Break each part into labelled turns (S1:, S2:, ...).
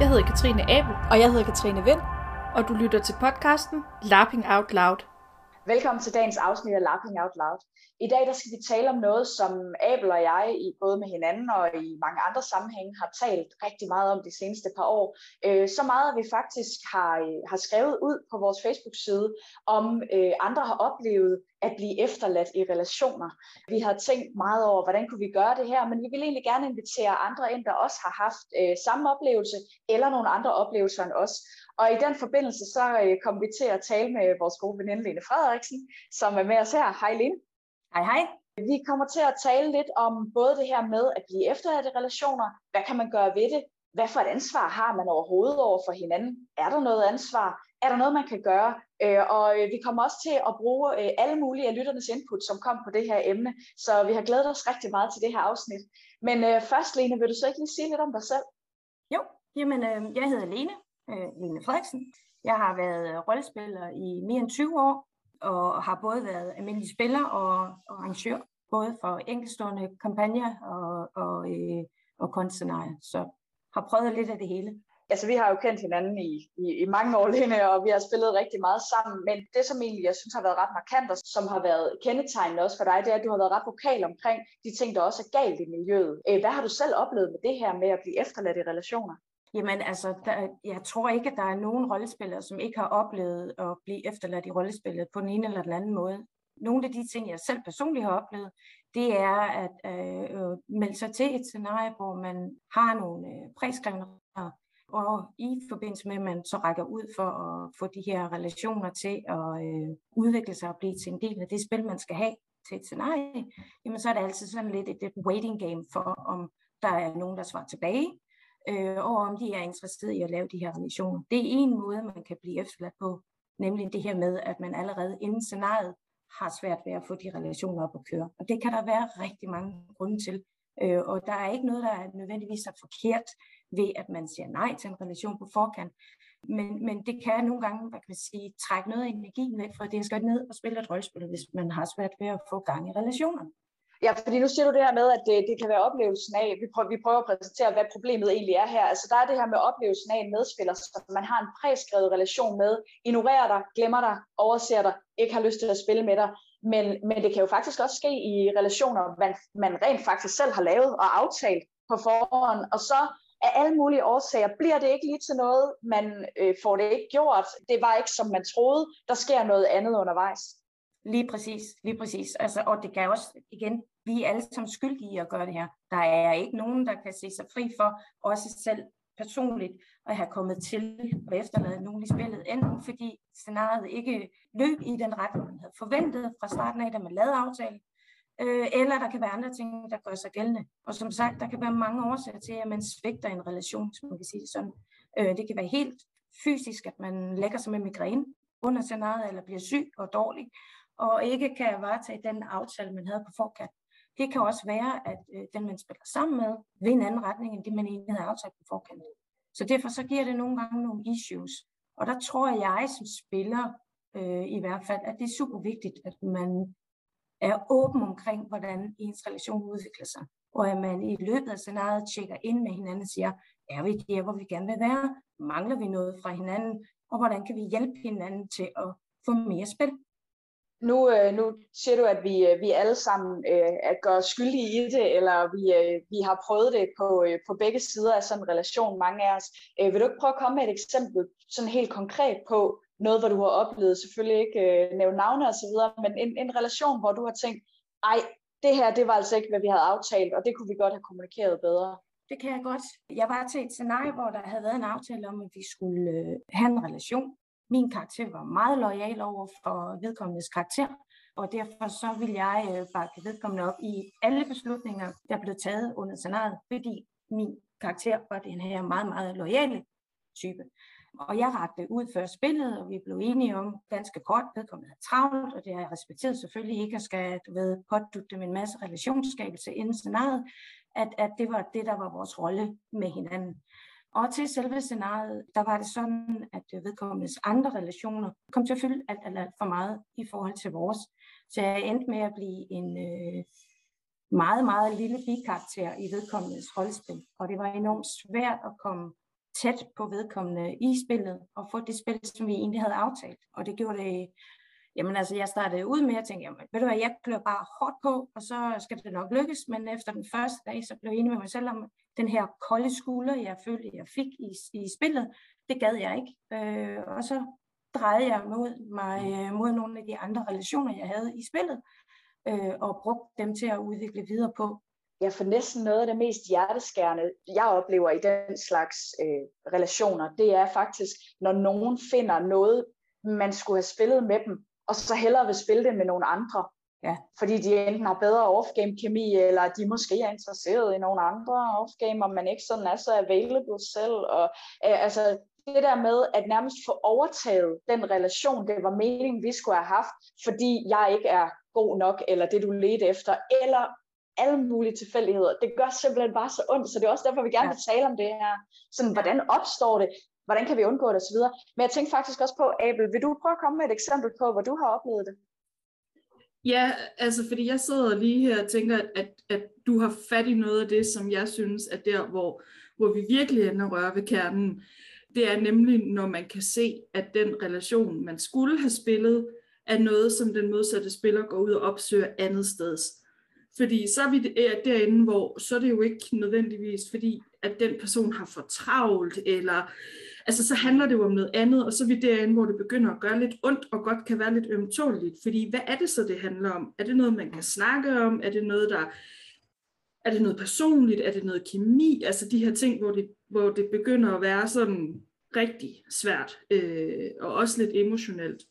S1: Jeg hedder Katrine Abel,
S2: Og jeg hedder Katrine Vind.
S1: og du lytter til podcasten Lapping Out Loud.
S3: Velkommen til dagens afsnit af Laughing Out Loud. I dag der skal vi tale om noget, som Abel og jeg, i både med hinanden og i mange andre sammenhænge, har talt rigtig meget om de seneste par år. Øh, så meget, at vi faktisk har, øh, har skrevet ud på vores Facebook-side, om øh, andre har oplevet at blive efterladt i relationer. Vi har tænkt meget over, hvordan kunne vi gøre det her, men vi vil egentlig gerne invitere andre ind, der også har haft øh, samme oplevelse, eller nogle andre oplevelser end os. Og i den forbindelse, så øh, kommer vi til at tale med vores gode veninde Lene Frederiksen, som er med os her. Hej Lene.
S2: Hej hej.
S3: Vi kommer til at tale lidt om både det her med at blive efterladt i relationer. Hvad kan man gøre ved det? Hvad for et ansvar har man overhovedet over for hinanden? Er der noget ansvar? Er der noget, man kan gøre? Øh, og øh, vi kommer også til at bruge øh, alle mulige af lytternes input, som kom på det her emne. Så vi har glædet os rigtig meget til det her afsnit. Men øh, først, Lene, vil du så ikke lige sige lidt om dig selv?
S2: Jo, jamen øh, jeg hedder Lene, øh, Lene Frederiksen. Jeg har været øh, rollespiller i mere end 20 år, og har både været almindelig spiller og, og arrangør, både for enkeltstående kampagner og, og, øh, og kunstscenarier. Så har prøvet lidt af det hele.
S3: Altså, vi har jo kendt hinanden i, i, i mange år, Lene, og vi har spillet rigtig meget sammen. Men det, som egentlig jeg synes har været ret markant, og som har været kendetegnende også for dig, det er, at du har været ret vokal omkring de ting, der også er galt i miljøet. Øh, hvad har du selv oplevet med det her med at blive efterladt i relationer?
S2: Jamen altså, der, jeg tror ikke, at der er nogen rollespillere, som ikke har oplevet at blive efterladt i rollespillet på den ene eller den anden måde. Nogle af de ting, jeg selv personligt har oplevet, det er at øh, øh melde sig til et scenarie, hvor man har nogle øh, præskrevne og i forbindelse med, at man så rækker ud for at få de her relationer til at øh, udvikle sig og blive til en del af det spil, man skal have til et scenarie, jamen så er det altid sådan lidt et, et waiting game for, om der er nogen, der svarer tilbage, øh, og om de er interesserede i at lave de her relationer. Det er en måde, man kan blive efterladt på, nemlig det her med, at man allerede inden scenariet har svært ved at få de relationer op at køre. Og det kan der være rigtig mange grunde til. Øh, og der er ikke noget, der er nødvendigvis er forkert ved, at man siger nej til en relation på forkant. Men, men det kan nogle gange, hvad kan man sige, trække noget af energien væk fra det, at skal ned og spille et rollespil, hvis man har svært ved at få gang i relationerne.
S3: Ja, fordi nu siger du det her med, at det, det kan være oplevelsen af, vi prøver, vi prøver at præsentere, hvad problemet egentlig er her. Altså der er det her med oplevelsen af en medspiller, som man har en præskrevet relation med, ignorerer dig, glemmer dig, overser dig, ikke har lyst til at spille med dig. Men, men det kan jo faktisk også ske i relationer, man, man rent faktisk selv har lavet og aftalt på forhånd, og så af alle mulige årsager bliver det ikke lige til noget, man øh, får det ikke gjort, det var ikke som man troede, der sker noget andet undervejs.
S2: Lige præcis, lige præcis. Altså, og det kan også, igen, vi er alle sammen skyldige i at gøre det her. Der er ikke nogen, der kan se sig fri for, også selv personligt, at have kommet til og efterlade nogen i spillet, enten fordi scenariet ikke løb i den retning, man havde forventet fra starten af, da man lavede aftalen, øh, eller der kan være andre ting, der gør sig gældende. Og som sagt, der kan være mange årsager til, at man svigter en relation, som man kan sige det sådan. Øh, det kan være helt fysisk, at man lægger sig med migræne under scenariet, eller bliver syg og dårlig, og ikke kan varetage den aftale, man havde på forkant. Det kan også være, at øh, den, man spiller sammen med, vil en anden retning, end det, man egentlig havde aftalt på forkant. Så derfor så giver det nogle gange nogle issues. Og der tror jeg som spiller øh, i hvert fald, at det er super vigtigt, at man er åben omkring, hvordan ens relation udvikler sig. Og at man i løbet af scenariet tjekker ind med hinanden og siger, er vi der, hvor vi gerne vil være? Mangler vi noget fra hinanden? Og hvordan kan vi hjælpe hinanden til at få mere spil?
S3: Nu, øh, nu siger du, at vi, øh, vi alle sammen øh, er gør skyldige i det, eller vi, øh, vi har prøvet det på, øh, på begge sider af sådan en relation, mange af os. Øh, vil du ikke prøve at komme med et eksempel, sådan helt konkret på noget, hvor du har oplevet, selvfølgelig ikke øh, nævne navne og så videre, men en, en relation, hvor du har tænkt, ej, det her, det var altså ikke, hvad vi havde aftalt, og det kunne vi godt have kommunikeret bedre.
S2: Det kan jeg godt. Jeg var til et scenarie, hvor der havde været en aftale om, at vi skulle øh, have en relation, min karakter var meget lojal over for vedkommendes karakter, og derfor så vil jeg øh, bakke vedkommende op i alle beslutninger, der blev taget under scenariet, fordi min karakter var den her meget, meget lojale type. Og jeg rakte ud før spillet, og vi blev enige om ganske kort, vedkommende havde travlt, og det har jeg respekteret selvfølgelig ikke, at skal du ved, pådutte dem en masse relationsskabelse inden scenariet, at, at det var det, der var vores rolle med hinanden. Og til selve scenariet, der var det sådan, at vedkommendes andre relationer kom til at fylde alt, alt, alt for meget i forhold til vores. Så jeg endte med at blive en øh, meget, meget lille bikarakter i vedkommendes rollespil. Og det var enormt svært at komme tæt på vedkommende i spillet, og få det spil, som vi egentlig havde aftalt. Og det gjorde det, jamen altså, jeg startede ud med at tænke, jamen, ved du hvad, jeg klør bare hårdt på, og så skal det nok lykkes, men efter den første dag, så blev jeg enig med mig selv om, den her kolde skulder, jeg følte, jeg fik i, i spillet, det gad jeg ikke. Øh, og så drejede jeg mod, mig, øh, mod nogle af de andre relationer, jeg havde i spillet, øh, og brugte dem til at udvikle videre på.
S3: Ja, for næsten noget af det mest hjerteskærende, jeg oplever i den slags øh, relationer, det er faktisk, når nogen finder noget, man skulle have spillet med dem, og så hellere vil spille det med nogle andre. Ja. Fordi de enten har bedre off-game-kemi, eller de måske er interesseret i nogle andre off-game, og man ikke sådan er så available selv. Og, øh, altså, det der med at nærmest få overtaget den relation, det var meningen, vi skulle have haft, fordi jeg ikke er god nok, eller det du ledte efter, eller alle mulige tilfældigheder. Det gør simpelthen bare så ondt, så det er også derfor, vi gerne vil tale om det her. Sådan, hvordan opstår det? Hvordan kan vi undgå det osv.? Men jeg tænkte faktisk også på, Abel, vil du prøve at komme med et eksempel på, hvor du har oplevet det?
S4: Ja, altså fordi jeg sidder lige her og tænker, at, at, at du har fat i noget af det, som jeg synes er der, hvor, hvor vi virkelig ender røre ved kernen. Det er nemlig, når man kan se, at den relation, man skulle have spillet, er noget, som den modsatte spiller går ud og opsøger andet sted. Fordi så er vi øh, derinde, hvor så er det jo ikke nødvendigvis, fordi at den person har for travlt, eller altså så handler det jo om noget andet, og så er vi derinde, hvor det begynder at gøre lidt ondt, og godt kan være lidt ømtåligt. Fordi hvad er det så, det handler om? Er det noget, man kan snakke om? Er det noget, der er det noget personligt? Er det noget kemi? Altså de her ting, hvor det, hvor det begynder at være sådan rigtig svært, øh, og også lidt emotionelt.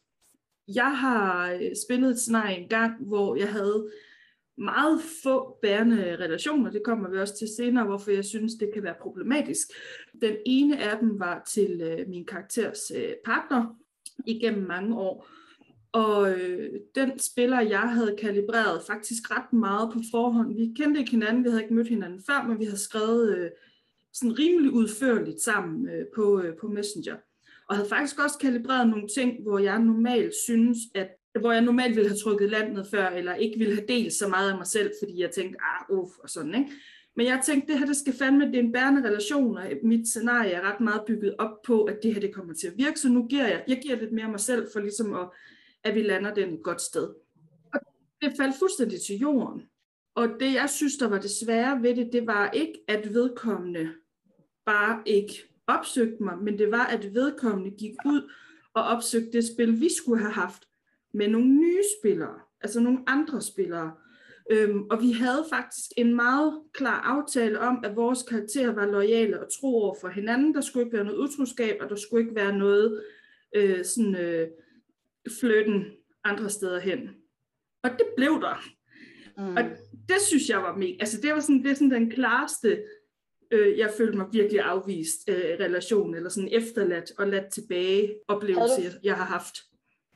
S4: Jeg har øh, spillet et scenarie en gang, hvor jeg havde meget få bærende relationer. Det kommer vi også til senere, hvorfor jeg synes, det kan være problematisk. Den ene af dem var til øh, min karakters øh, partner igennem mange år. Og øh, den spiller, jeg havde kalibreret faktisk ret meget på forhånd. Vi kendte ikke hinanden, vi havde ikke mødt hinanden før, men vi havde skrevet øh, sådan rimelig udførligt sammen øh, på, øh, på Messenger. Og havde faktisk også kalibreret nogle ting, hvor jeg normalt synes, at hvor jeg normalt ville have trykket landet før, eller ikke ville have delt så meget af mig selv, fordi jeg tænkte, ah, uff, og sådan, ikke? Men jeg tænkte, det her, det skal fandme, det er en bærende relation, og mit scenarie er ret meget bygget op på, at det her, det kommer til at virke, så nu giver jeg, jeg giver lidt mere af mig selv, for ligesom at, at vi lander den et godt sted. Og det faldt fuldstændig til jorden. Og det, jeg synes, der var det svære ved det, det var ikke, at vedkommende bare ikke opsøgte mig, men det var, at vedkommende gik ud og opsøgte det spil, vi skulle have haft med nogle nye spillere, altså nogle andre spillere. Øhm, og vi havde faktisk en meget klar aftale om, at vores karakterer var lojale og tro over for hinanden. Der skulle ikke være noget utroskab, og der skulle ikke være noget øh, sådan øh, flytten andre steder hen. Og det blev der. Mm. Og det synes jeg var mega. Altså det var sådan, det er sådan den klareste, øh, jeg følte mig virkelig afvist øh, relation, eller sådan efterladt og ladt tilbage oplevelse, du, jeg har haft.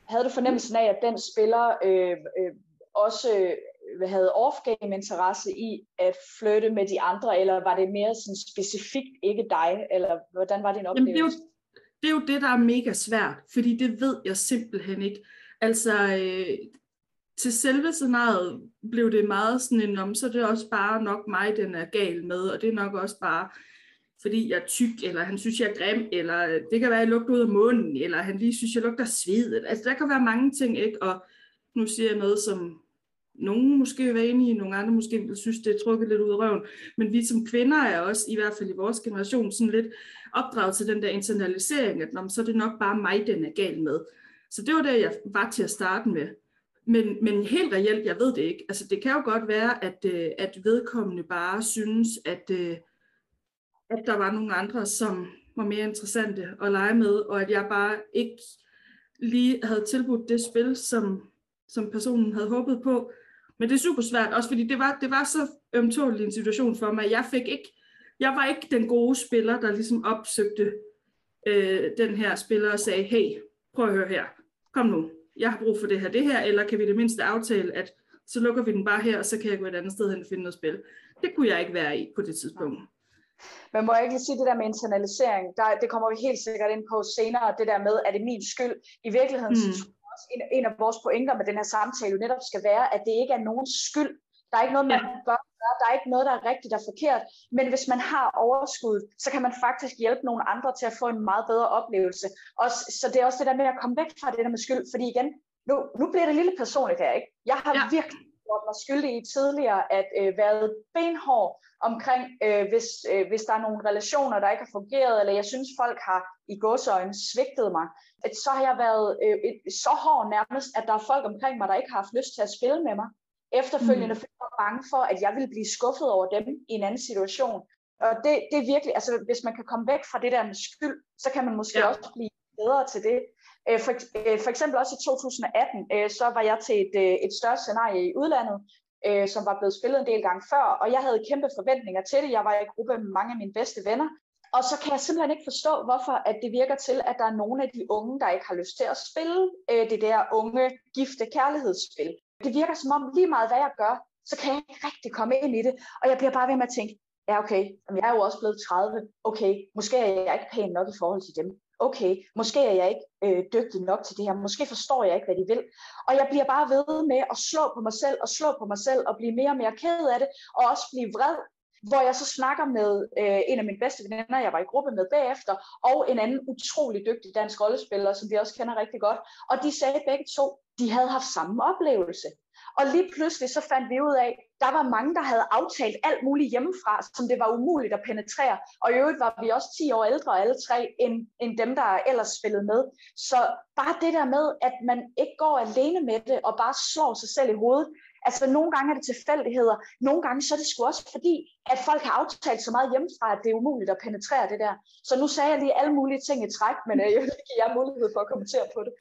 S3: Havde du fornemmelsen af, at den spiller øh, øh, også øh, havde off-game interesse i at flytte med de andre, eller var det mere sådan specifikt ikke dig, eller hvordan var din oplevelse? Jamen, det, er jo,
S4: det er jo det, der er mega svært, fordi det ved jeg simpelthen ikke. Altså, øh, til selve scenariet blev det meget sådan en om, så det er også bare nok mig, den er gal med, og det er nok også bare, fordi jeg er tyk, eller han synes, jeg er grim, eller det kan være, at jeg lugter ud af munden, eller han lige synes, jeg lugter sved. Altså, der kan være mange ting, ikke? Og nu siger jeg noget, som nogen måske vil være enige i, nogle andre måske vil synes, det er trukket lidt ud af røven. Men vi som kvinder er også, i hvert fald i vores generation, sådan lidt opdraget til den der internalisering, at så er det nok bare mig, den er gal med. Så det var det, jeg var til at starte med. Men, men helt reelt, jeg ved det ikke. Altså, det kan jo godt være, at, øh, at vedkommende bare synes, at, øh, at der var nogle andre, som var mere interessante at lege med, og at jeg bare ikke lige havde tilbudt det spil, som, som personen havde håbet på. Men det er super svært, også fordi det var, det var så ømtålig en situation for mig. Jeg fik ikke, jeg var ikke den gode spiller, der ligesom opsøgte øh, den her spiller og sagde, hey, prøv at høre her, kom nu, jeg har brug for det her, det her, eller kan vi det mindste aftale, at så lukker vi den bare her, og så kan jeg gå et andet sted hen og finde noget spil. Det kunne jeg ikke være i på det tidspunkt.
S3: Men må jeg ikke lige sige det der med internalisering, der, det kommer vi helt sikkert ind på senere, det der med, at det er min skyld. I virkeligheden, mm. også en, en af vores pointer med den her samtale jo netop skal være, at det ikke er nogens skyld. Der er ikke noget, man ja. bør gøre der er ikke noget, der er rigtigt og forkert, men hvis man har overskud, så kan man faktisk hjælpe nogle andre til at få en meget bedre oplevelse. Og, så det er også det der med at komme væk fra det der med skyld, fordi igen, nu, nu bliver det lidt personligt her, ikke? Jeg har ja. virkelig gjort mig skyldig i tidligere at øh, været benhård omkring, øh, hvis, øh, hvis der er nogle relationer, der ikke har fungeret, eller jeg synes, folk har i godsøjne svigtet mig, at så har jeg været øh, et, så hård nærmest, at der er folk omkring mig, der ikke har haft lyst til at spille med mig. Efterfølgende mm. jeg bange for, at jeg vil blive skuffet over dem i en anden situation. Og det, det er virkelig, altså hvis man kan komme væk fra det der med skyld, så kan man måske ja. også blive bedre til det. Øh, for, øh, for eksempel også i 2018, øh, så var jeg til et, et større scenarie i udlandet, som var blevet spillet en del gange før, og jeg havde kæmpe forventninger til det. Jeg var i gruppe med mange af mine bedste venner, og så kan jeg simpelthen ikke forstå, hvorfor at det virker til, at der er nogle af de unge, der ikke har lyst til at spille det der unge, gifte kærlighedsspil. Det virker som om lige meget hvad jeg gør, så kan jeg ikke rigtig komme ind i det, og jeg bliver bare ved med at tænke, ja okay, jeg er jo også blevet 30, okay, måske er jeg ikke pæn nok i forhold til dem okay, måske er jeg ikke øh, dygtig nok til det her, måske forstår jeg ikke, hvad de vil. Og jeg bliver bare ved med at slå på mig selv og slå på mig selv og blive mere og mere ked af det, og også blive vred, hvor jeg så snakker med øh, en af mine bedste venner, jeg var i gruppe med bagefter, og en anden utrolig dygtig dansk rollespiller, som vi også kender rigtig godt. Og de sagde begge to, de havde haft samme oplevelse. Og lige pludselig så fandt vi ud af, der var mange, der havde aftalt alt muligt hjemmefra, som det var umuligt at penetrere. Og i øvrigt var vi også 10 år ældre alle tre, end, end dem, der ellers spillede med. Så bare det der med, at man ikke går alene med det, og bare slår sig selv i hovedet, Altså nogle gange er det tilfældigheder, nogle gange så er det sgu også fordi, at folk har aftalt så meget hjemmefra, at det er umuligt at penetrere det der. Så nu sagde jeg lige alle mulige ting i træk, men øh, jeg vil give jer mulighed for at kommentere på det.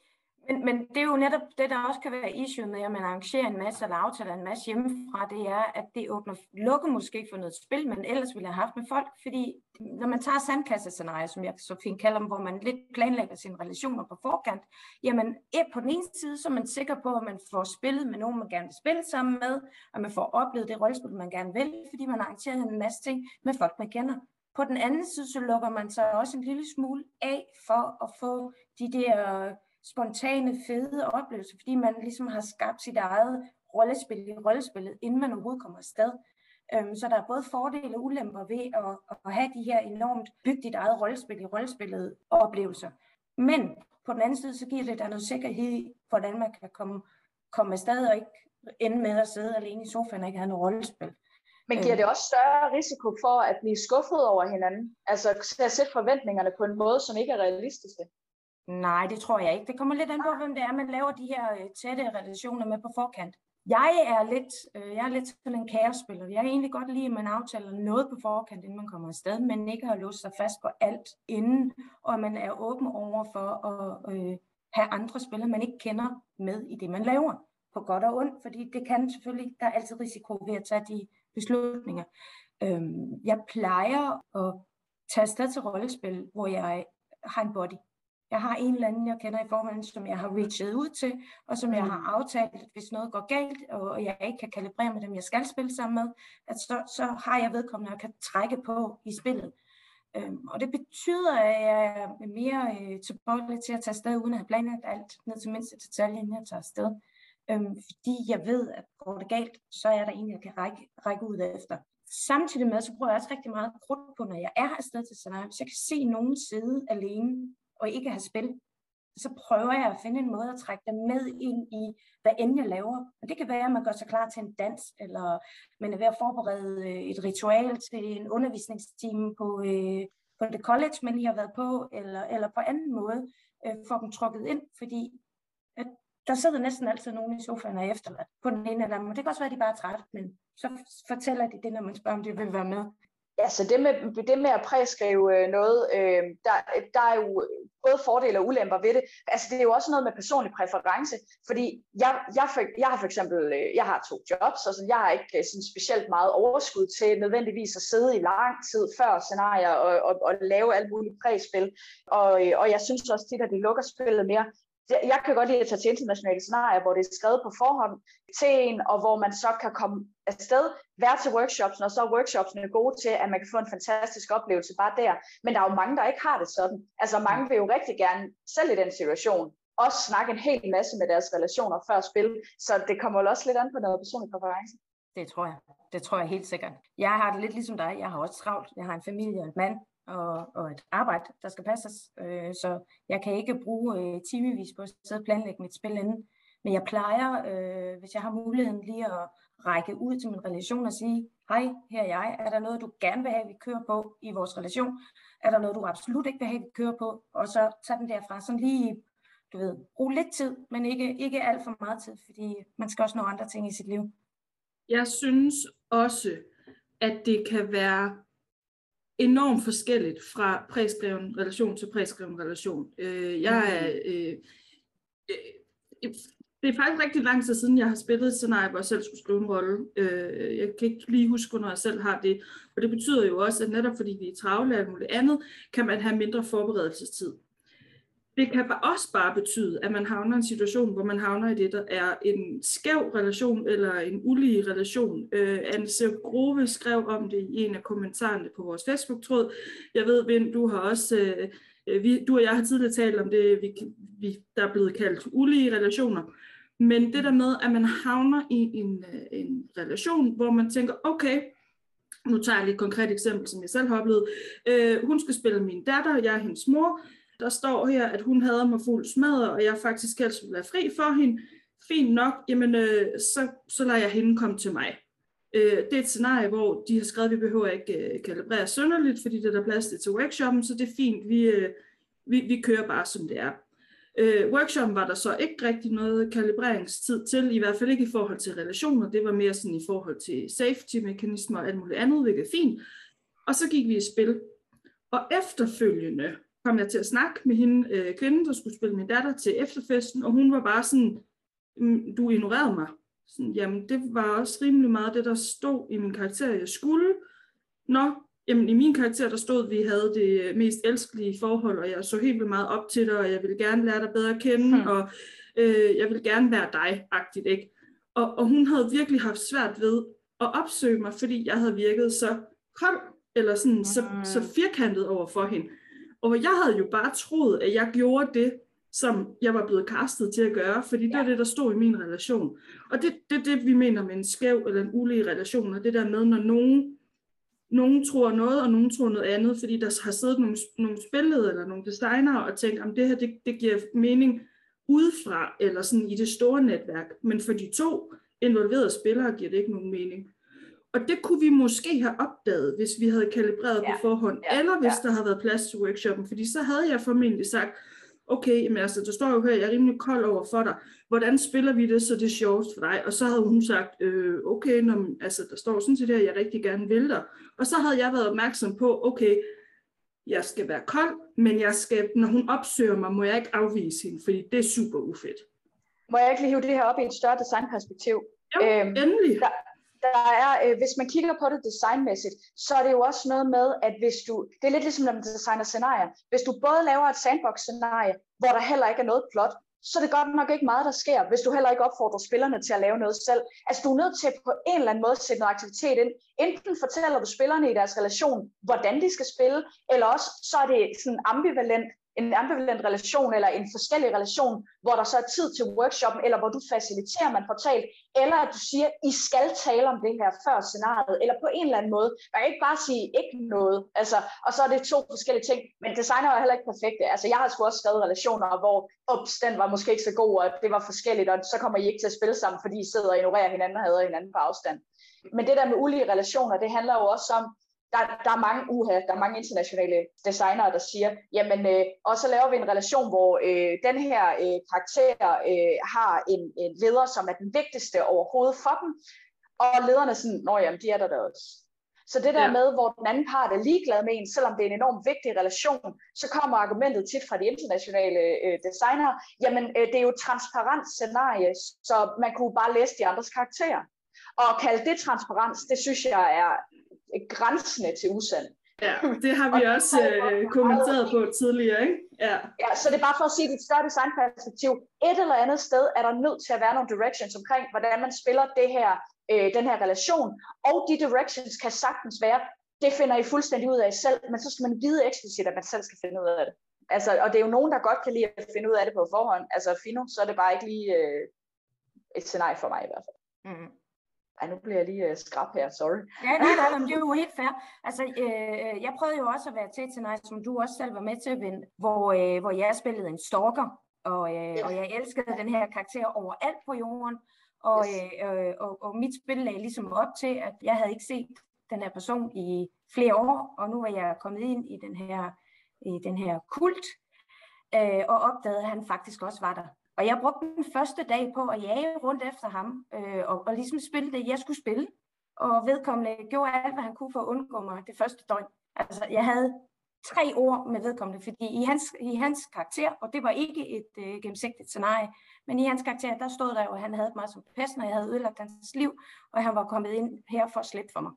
S2: Men, men det er jo netop det, der også kan være issue med, at man arrangerer en masse eller aftaler en masse hjemmefra, det er, at det åbner lukker måske for noget spil, man ellers ville have haft med folk, fordi når man tager sandkassescenarier, som jeg så fint kalder dem, hvor man lidt planlægger sine relationer på forkant, jamen på den ene side, så er man sikker på, at man får spillet med nogen, man gerne vil spille sammen med, og man får oplevet det rollespil, man gerne vil, fordi man arrangerer en masse ting med folk, man kender. På den anden side, så lukker man sig også en lille smule af for at få de der spontane, fede oplevelser, fordi man ligesom har skabt sit eget rollespil i rollespillet, inden man overhovedet kommer afsted. Øhm, så der er både fordele og ulemper ved at, at have de her enormt bygget dit eget rollespil i rollespillet oplevelser. Men på den anden side, så giver det dig noget sikkerhed i, hvordan man kan komme, komme afsted og ikke ende med at sidde alene i sofaen og ikke have noget rollespil.
S3: Men giver det også større risiko for at blive skuffet over hinanden? Altså at sætte forventningerne på en måde, som ikke er realistiske?
S2: Nej, det tror jeg ikke. Det kommer lidt an på, hvem det er, man laver de her øh, tætte relationer med på forkant. Jeg er lidt, øh, jeg er lidt sådan en kaosspiller. Jeg er egentlig godt lide, at man aftaler noget på forkant, inden man kommer afsted, men ikke har låst sig fast på alt inden, og man er åben over for at øh, have andre spillere, man ikke kender med i det, man laver. På godt og ondt, fordi det kan selvfølgelig, der er altid risiko ved at tage de beslutninger. Øhm, jeg plejer at tage afsted til rollespil, hvor jeg har en body. Jeg har en eller anden, jeg kender i forvejen, som jeg har reachet ud til, og som jeg har mm. aftalt, at hvis noget går galt, og jeg ikke kan kalibrere med dem, jeg skal spille sammen med, at så, så har jeg vedkommende, jeg kan trække på i spillet. Øhm, og det betyder, at jeg er mere øh, tilbøjelig til at tage afsted, uden at have planlagt alt ned til mindste detalje, inden jeg tager afsted. Øhm, fordi jeg ved, at går det galt, så er der en, jeg kan række, række ud efter. Samtidig med, så bruger jeg også rigtig meget krudt på, når jeg er afsted til sådan Hvis jeg kan se nogen sidde alene og ikke have spil, så prøver jeg at finde en måde at trække dem med ind i, hvad end jeg laver. Og det kan være, at man gør sig klar til en dans, eller man er ved at forberede øh, et ritual til en undervisningstime på, øh, på det college, man lige har været på, eller, eller på anden måde øh, får dem trukket ind, fordi at der sidder næsten altid nogen i sofaen og efterladt på den ene eller anden. Og det kan også være, at de bare er trætte, men så fortæller de det, når man spørger, om de vil være med.
S3: Ja, så det med, det med at præskrive øh, noget, øh, der, der er jo både fordele og ulemper ved det. Altså det er jo også noget med personlig præference, fordi jeg, jeg, for, jeg har for eksempel, øh, jeg har to jobs, og så jeg har ikke øh, sådan specielt meget overskud til nødvendigvis at sidde i lang tid før scenarier og, og, og lave alt muligt præspil. Og, og jeg synes også tit, at det lukker spillet mere jeg kan godt lide at tage til internationale scenarier, hvor det er skrevet på forhånd til en, og hvor man så kan komme afsted, være til workshops, og så er workshopsene gode til, at man kan få en fantastisk oplevelse bare der. Men der er jo mange, der ikke har det sådan. Altså mange vil jo rigtig gerne, selv i den situation, også snakke en hel masse med deres relationer før spil, så det kommer jo også lidt an på noget personlig præference.
S2: Det tror jeg. Det tror jeg helt sikkert. Jeg har det lidt ligesom dig. Jeg har også travlt. Jeg har en familie og en mand og, og et arbejde, der skal passes. Øh, så jeg kan ikke bruge øh, timevis på at sidde og planlægge mit spil inden. Men jeg plejer, øh, hvis jeg har muligheden lige at række ud til min relation og sige, hej, her er jeg. Er der noget, du gerne vil have, vi kører på i vores relation? Er der noget, du absolut ikke vil have, vi kører på? Og så tage den derfra, sådan lige, du ved, brug lidt tid, men ikke, ikke alt for meget tid, fordi man skal også nå andre ting i sit liv.
S4: Jeg synes også, at det kan være enormt forskelligt fra præskreven relation til præskreven relation. Øh, jeg er, øh, øh, det er faktisk rigtig lang tid siden, jeg har spillet et scenarie, hvor jeg selv skulle skrive en rolle. Øh, jeg kan ikke lige huske, når jeg selv har det. Og det betyder jo også, at netop fordi vi er travle og muligt andet, kan man have mindre forberedelsestid. Det kan også bare betyde, at man havner i en situation, hvor man havner i det, der er en skæv relation eller en ulige relation. Øh, Anne Grove skrev om det i en af kommentarerne på vores Facebook-tråd. Jeg ved, Vind, du har også... Øh, øh, vi, du og jeg har tidligere talt om det, vi, vi, der er blevet kaldt ulige relationer. Men det der med, at man havner i en, øh, en relation, hvor man tænker, okay, nu tager jeg et konkret eksempel, som jeg selv har oplevet. Øh, hun skal spille min datter, jeg er hendes mor. Der står her, at hun hader mig fuld smadret, og jeg faktisk helst vil være fri for hende. Fint nok, jamen øh, så, så lader jeg hende komme til mig. Øh, det er et scenarie, hvor de har skrevet, at vi behøver ikke øh, kalibrere sønderligt, fordi det er der plads til workshoppen, så det er fint, vi, øh, vi, vi kører bare som det er. Øh, workshoppen var der så ikke rigtig noget kalibreringstid til, i hvert fald ikke i forhold til relationer, det var mere sådan i forhold til safety-mekanismer og alt muligt andet, hvilket er fint. Og så gik vi i spil. Og efterfølgende kom jeg til at snakke med hende, øh, kvinden, der skulle spille min datter til efterfesten, og hun var bare sådan, mm, du ignorerede mig. Sådan, jamen, det var også rimelig meget det, der stod i min karakter, jeg skulle. Nå, Jamen i min karakter, der stod, at vi havde det mest elskelige forhold, og jeg så helt vildt meget op til dig, og jeg ville gerne lære dig bedre at kende, hmm. og øh, jeg ville gerne være dig-agtigt, ikke? Og, og hun havde virkelig haft svært ved at opsøge mig, fordi jeg havde virket så kold, eller sådan hmm. så, så firkantet over for hende. Og jeg havde jo bare troet, at jeg gjorde det, som jeg var blevet kastet til at gøre, fordi det er det, der stod i min relation. Og det er det, det, vi mener med en skæv eller en ulige relation, og det der med, når nogen nogen tror noget, og nogen tror noget andet, fordi der har siddet nogle, nogle spillede eller nogle designer og tænkt, om det her det, det giver mening udefra, eller sådan i det store netværk. Men for de to involverede spillere giver det ikke nogen mening. Og det kunne vi måske have opdaget, hvis vi havde kalibreret ja. på forhånd, ja. eller hvis ja. der havde været plads til workshoppen, fordi så havde jeg formentlig sagt, okay, jamen altså, der står jo her, jeg er rimelig kold over for dig, hvordan spiller vi det, så det er sjovest for dig? Og så havde hun sagt, øh, okay, når, altså, der står sådan set her, jeg rigtig gerne vil dig. Og så havde jeg været opmærksom på, okay, jeg skal være kold, men jeg skal, når hun opsøger mig, må jeg ikke afvise hende, fordi det er super ufedt.
S3: Må jeg ikke lige hive det her op i et større designperspektiv?
S4: Jo, øhm, endelig.
S3: Der, der er, øh, hvis man kigger på det designmæssigt, så er det jo også noget med, at hvis du, det er lidt ligesom når man designer scenarier, hvis du både laver et sandbox-scenarie, hvor der heller ikke er noget plot, så er det godt nok ikke meget, der sker, hvis du heller ikke opfordrer spillerne til at lave noget selv. Altså du er nødt til på en eller anden måde at sætte noget aktivitet ind. Enten fortæller du spillerne i deres relation, hvordan de skal spille, eller også så er det sådan ambivalent en ambivalent relation eller en forskellig relation, hvor der så er tid til workshoppen, eller hvor du faciliterer, man får talt, eller at du siger, I skal tale om det her før scenariet, eller på en eller anden måde. Man kan ikke bare sige ikke noget, altså, og så er det to forskellige ting, men designer er heller ikke perfekte. Altså, jeg har sgu også skrevet relationer, hvor ups, den var måske ikke så god, og det var forskelligt, og så kommer I ikke til at spille sammen, fordi I sidder og ignorerer hinanden og hader hinanden på afstand. Men det der med ulige relationer, det handler jo også om, der, der er mange uha, der er mange internationale designere, der siger, jamen, øh, og så laver vi en relation, hvor øh, den her øh, karakter øh, har en, en leder, som er den vigtigste overhovedet for dem, og lederne er sådan, nå jamen, de er der da også. Så det der ja. med, hvor den anden part er ligeglad med en, selvom det er en enormt vigtig relation, så kommer argumentet tit fra de internationale øh, designer, jamen øh, det er jo et transparent scenarie, så man kunne bare læse de andres karakterer. Og at kalde det transparens, det synes jeg er grænsende til usand.
S4: Ja, det har vi og også øh, kommenteret på tidligere, ikke? Ja.
S3: ja, så det er bare for at sige, at et større designperspektiv. Et eller andet sted er der nødt til at være nogle directions omkring, hvordan man spiller det her, øh, den her relation. Og de directions kan sagtens være, det finder I fuldstændig ud af selv, men så skal man vide eksplicit, at man selv skal finde ud af det. Altså, og det er jo nogen, der godt kan lide at finde ud af det på forhånd. Altså, Fino, så er det bare ikke lige øh, et scenarie for mig i hvert fald. Mm. Ej, nu bliver jeg lige uh, skrab her, sorry.
S2: Ja, nej, nej, men det er jo helt fair. Altså, øh, jeg prøvede jo også at være til til som du også selv var med til at vinde, hvor, øh, hvor jeg spillede en stalker, og, øh, og jeg elskede den her karakter overalt på jorden, og, yes. øh, og, og mit spil lagde ligesom op til, at jeg havde ikke set den her person i flere år, og nu var jeg kommet ind i den her, i den her kult, øh, og opdagede, at han faktisk også var der. Og jeg brugte den første dag på at jage rundt efter ham, øh, og, og ligesom spille det, jeg skulle spille. Og vedkommende gjorde alt, hvad han kunne for at undgå mig det første døgn. Altså, jeg havde tre ord med vedkommende, fordi i hans, i hans karakter, og det var ikke et øh, gennemsigtigt scenarie, men i hans karakter, der stod der jo, at han havde mig som pesten, og jeg havde ødelagt hans liv, og han var kommet ind her for at slippe for mig.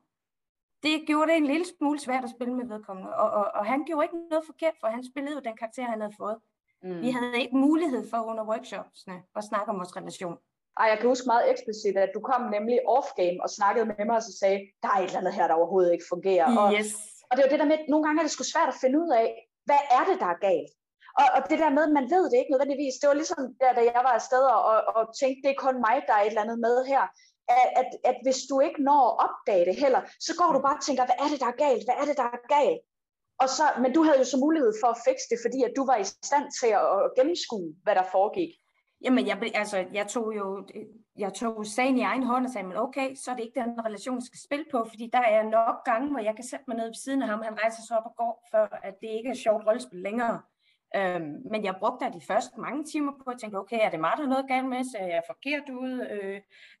S2: Det gjorde det en lille smule svært at spille med vedkommende, og, og, og han gjorde ikke noget forkert, for han spillede jo den karakter, han havde fået. Mm. Vi havde ikke mulighed for under workshopsene at snakke om vores relation.
S3: Ej, jeg kan huske meget eksplicit, at du kom nemlig off-game og snakkede med mig og så sagde, der er et eller andet her, der overhovedet ikke fungerer.
S2: Og,
S3: yes. og det er jo det der med, at nogle gange er det sgu svært at finde ud af, hvad er det, der er galt? Og, og det der med, at man ved det ikke nødvendigvis, det var ligesom der, da jeg var afsted og, og tænkte, det er kun mig, der er et eller andet med her. At, at, at hvis du ikke når at opdage det heller, så går du bare og tænker, hvad er det, der er galt? Hvad er det, der er galt? Og så, men du havde jo så mulighed for at fikse det, fordi at du var i stand til at, at gennemskue, hvad der foregik.
S2: Jamen, jeg, altså, jeg tog jo jeg tog sagen i egen hånd og sagde, men okay, så er det ikke den relation, jeg skal spille på, fordi der er nok gange, hvor jeg kan sætte mig ned ved siden af ham, han rejser sig op og går, for at det ikke er sjovt rollespil længere. Øhm, men jeg brugte da de første mange timer på at tænke, okay, er det mig, der er noget galt med? Så er jeg forkert ud? Øh,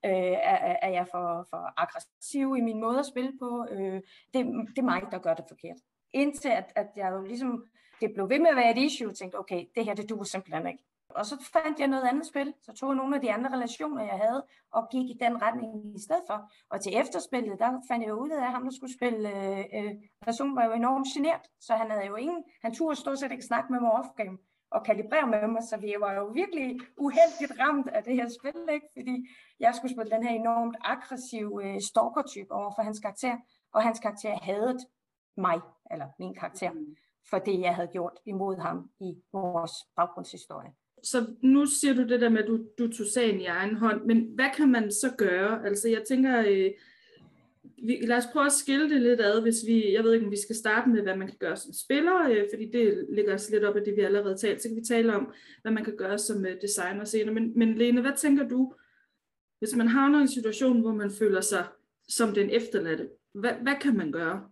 S2: øh, er, er jeg for, for aggressiv i min måde at spille på? Øh, det, det er mig, der gør det forkert indtil at, at jeg jo ligesom, det blev ved med at være et issue, og tænkte, okay, det her, det duer simpelthen ikke. Og så fandt jeg noget andet spil, så tog jeg nogle af de andre relationer, jeg havde, og gik i den retning i stedet for. Og til efterspillet, der fandt jeg ud af, at ham, der skulle spille, øh, øh, personen var jo enormt genert, så han havde jo ingen, han turde stort set ikke snakke med mig off-game og kalibrere med mig, så vi var jo virkelig uheldigt ramt af det her spil, ikke? fordi jeg skulle spille den her enormt aggressive øh, stalker-type over for hans karakter, og hans karakter hadet mig, eller min karakter, mm. for det, jeg havde gjort imod ham i vores baggrundshistorie.
S4: Så nu siger du det der med, at du, du tog sagen i egen hånd, men hvad kan man så gøre? Altså jeg tænker, øh, vi, lad os prøve at skille det lidt ad, hvis vi, jeg ved ikke, om vi skal starte med, hvad man kan gøre som spiller, øh, fordi det ligger os lidt op af det, vi allerede talt, så kan vi tale om, hvad man kan gøre som øh, designer senere. Men, men Lene, hvad tænker du, hvis man havner i en situation, hvor man føler sig som den efterladte, hvad, hvad kan man gøre?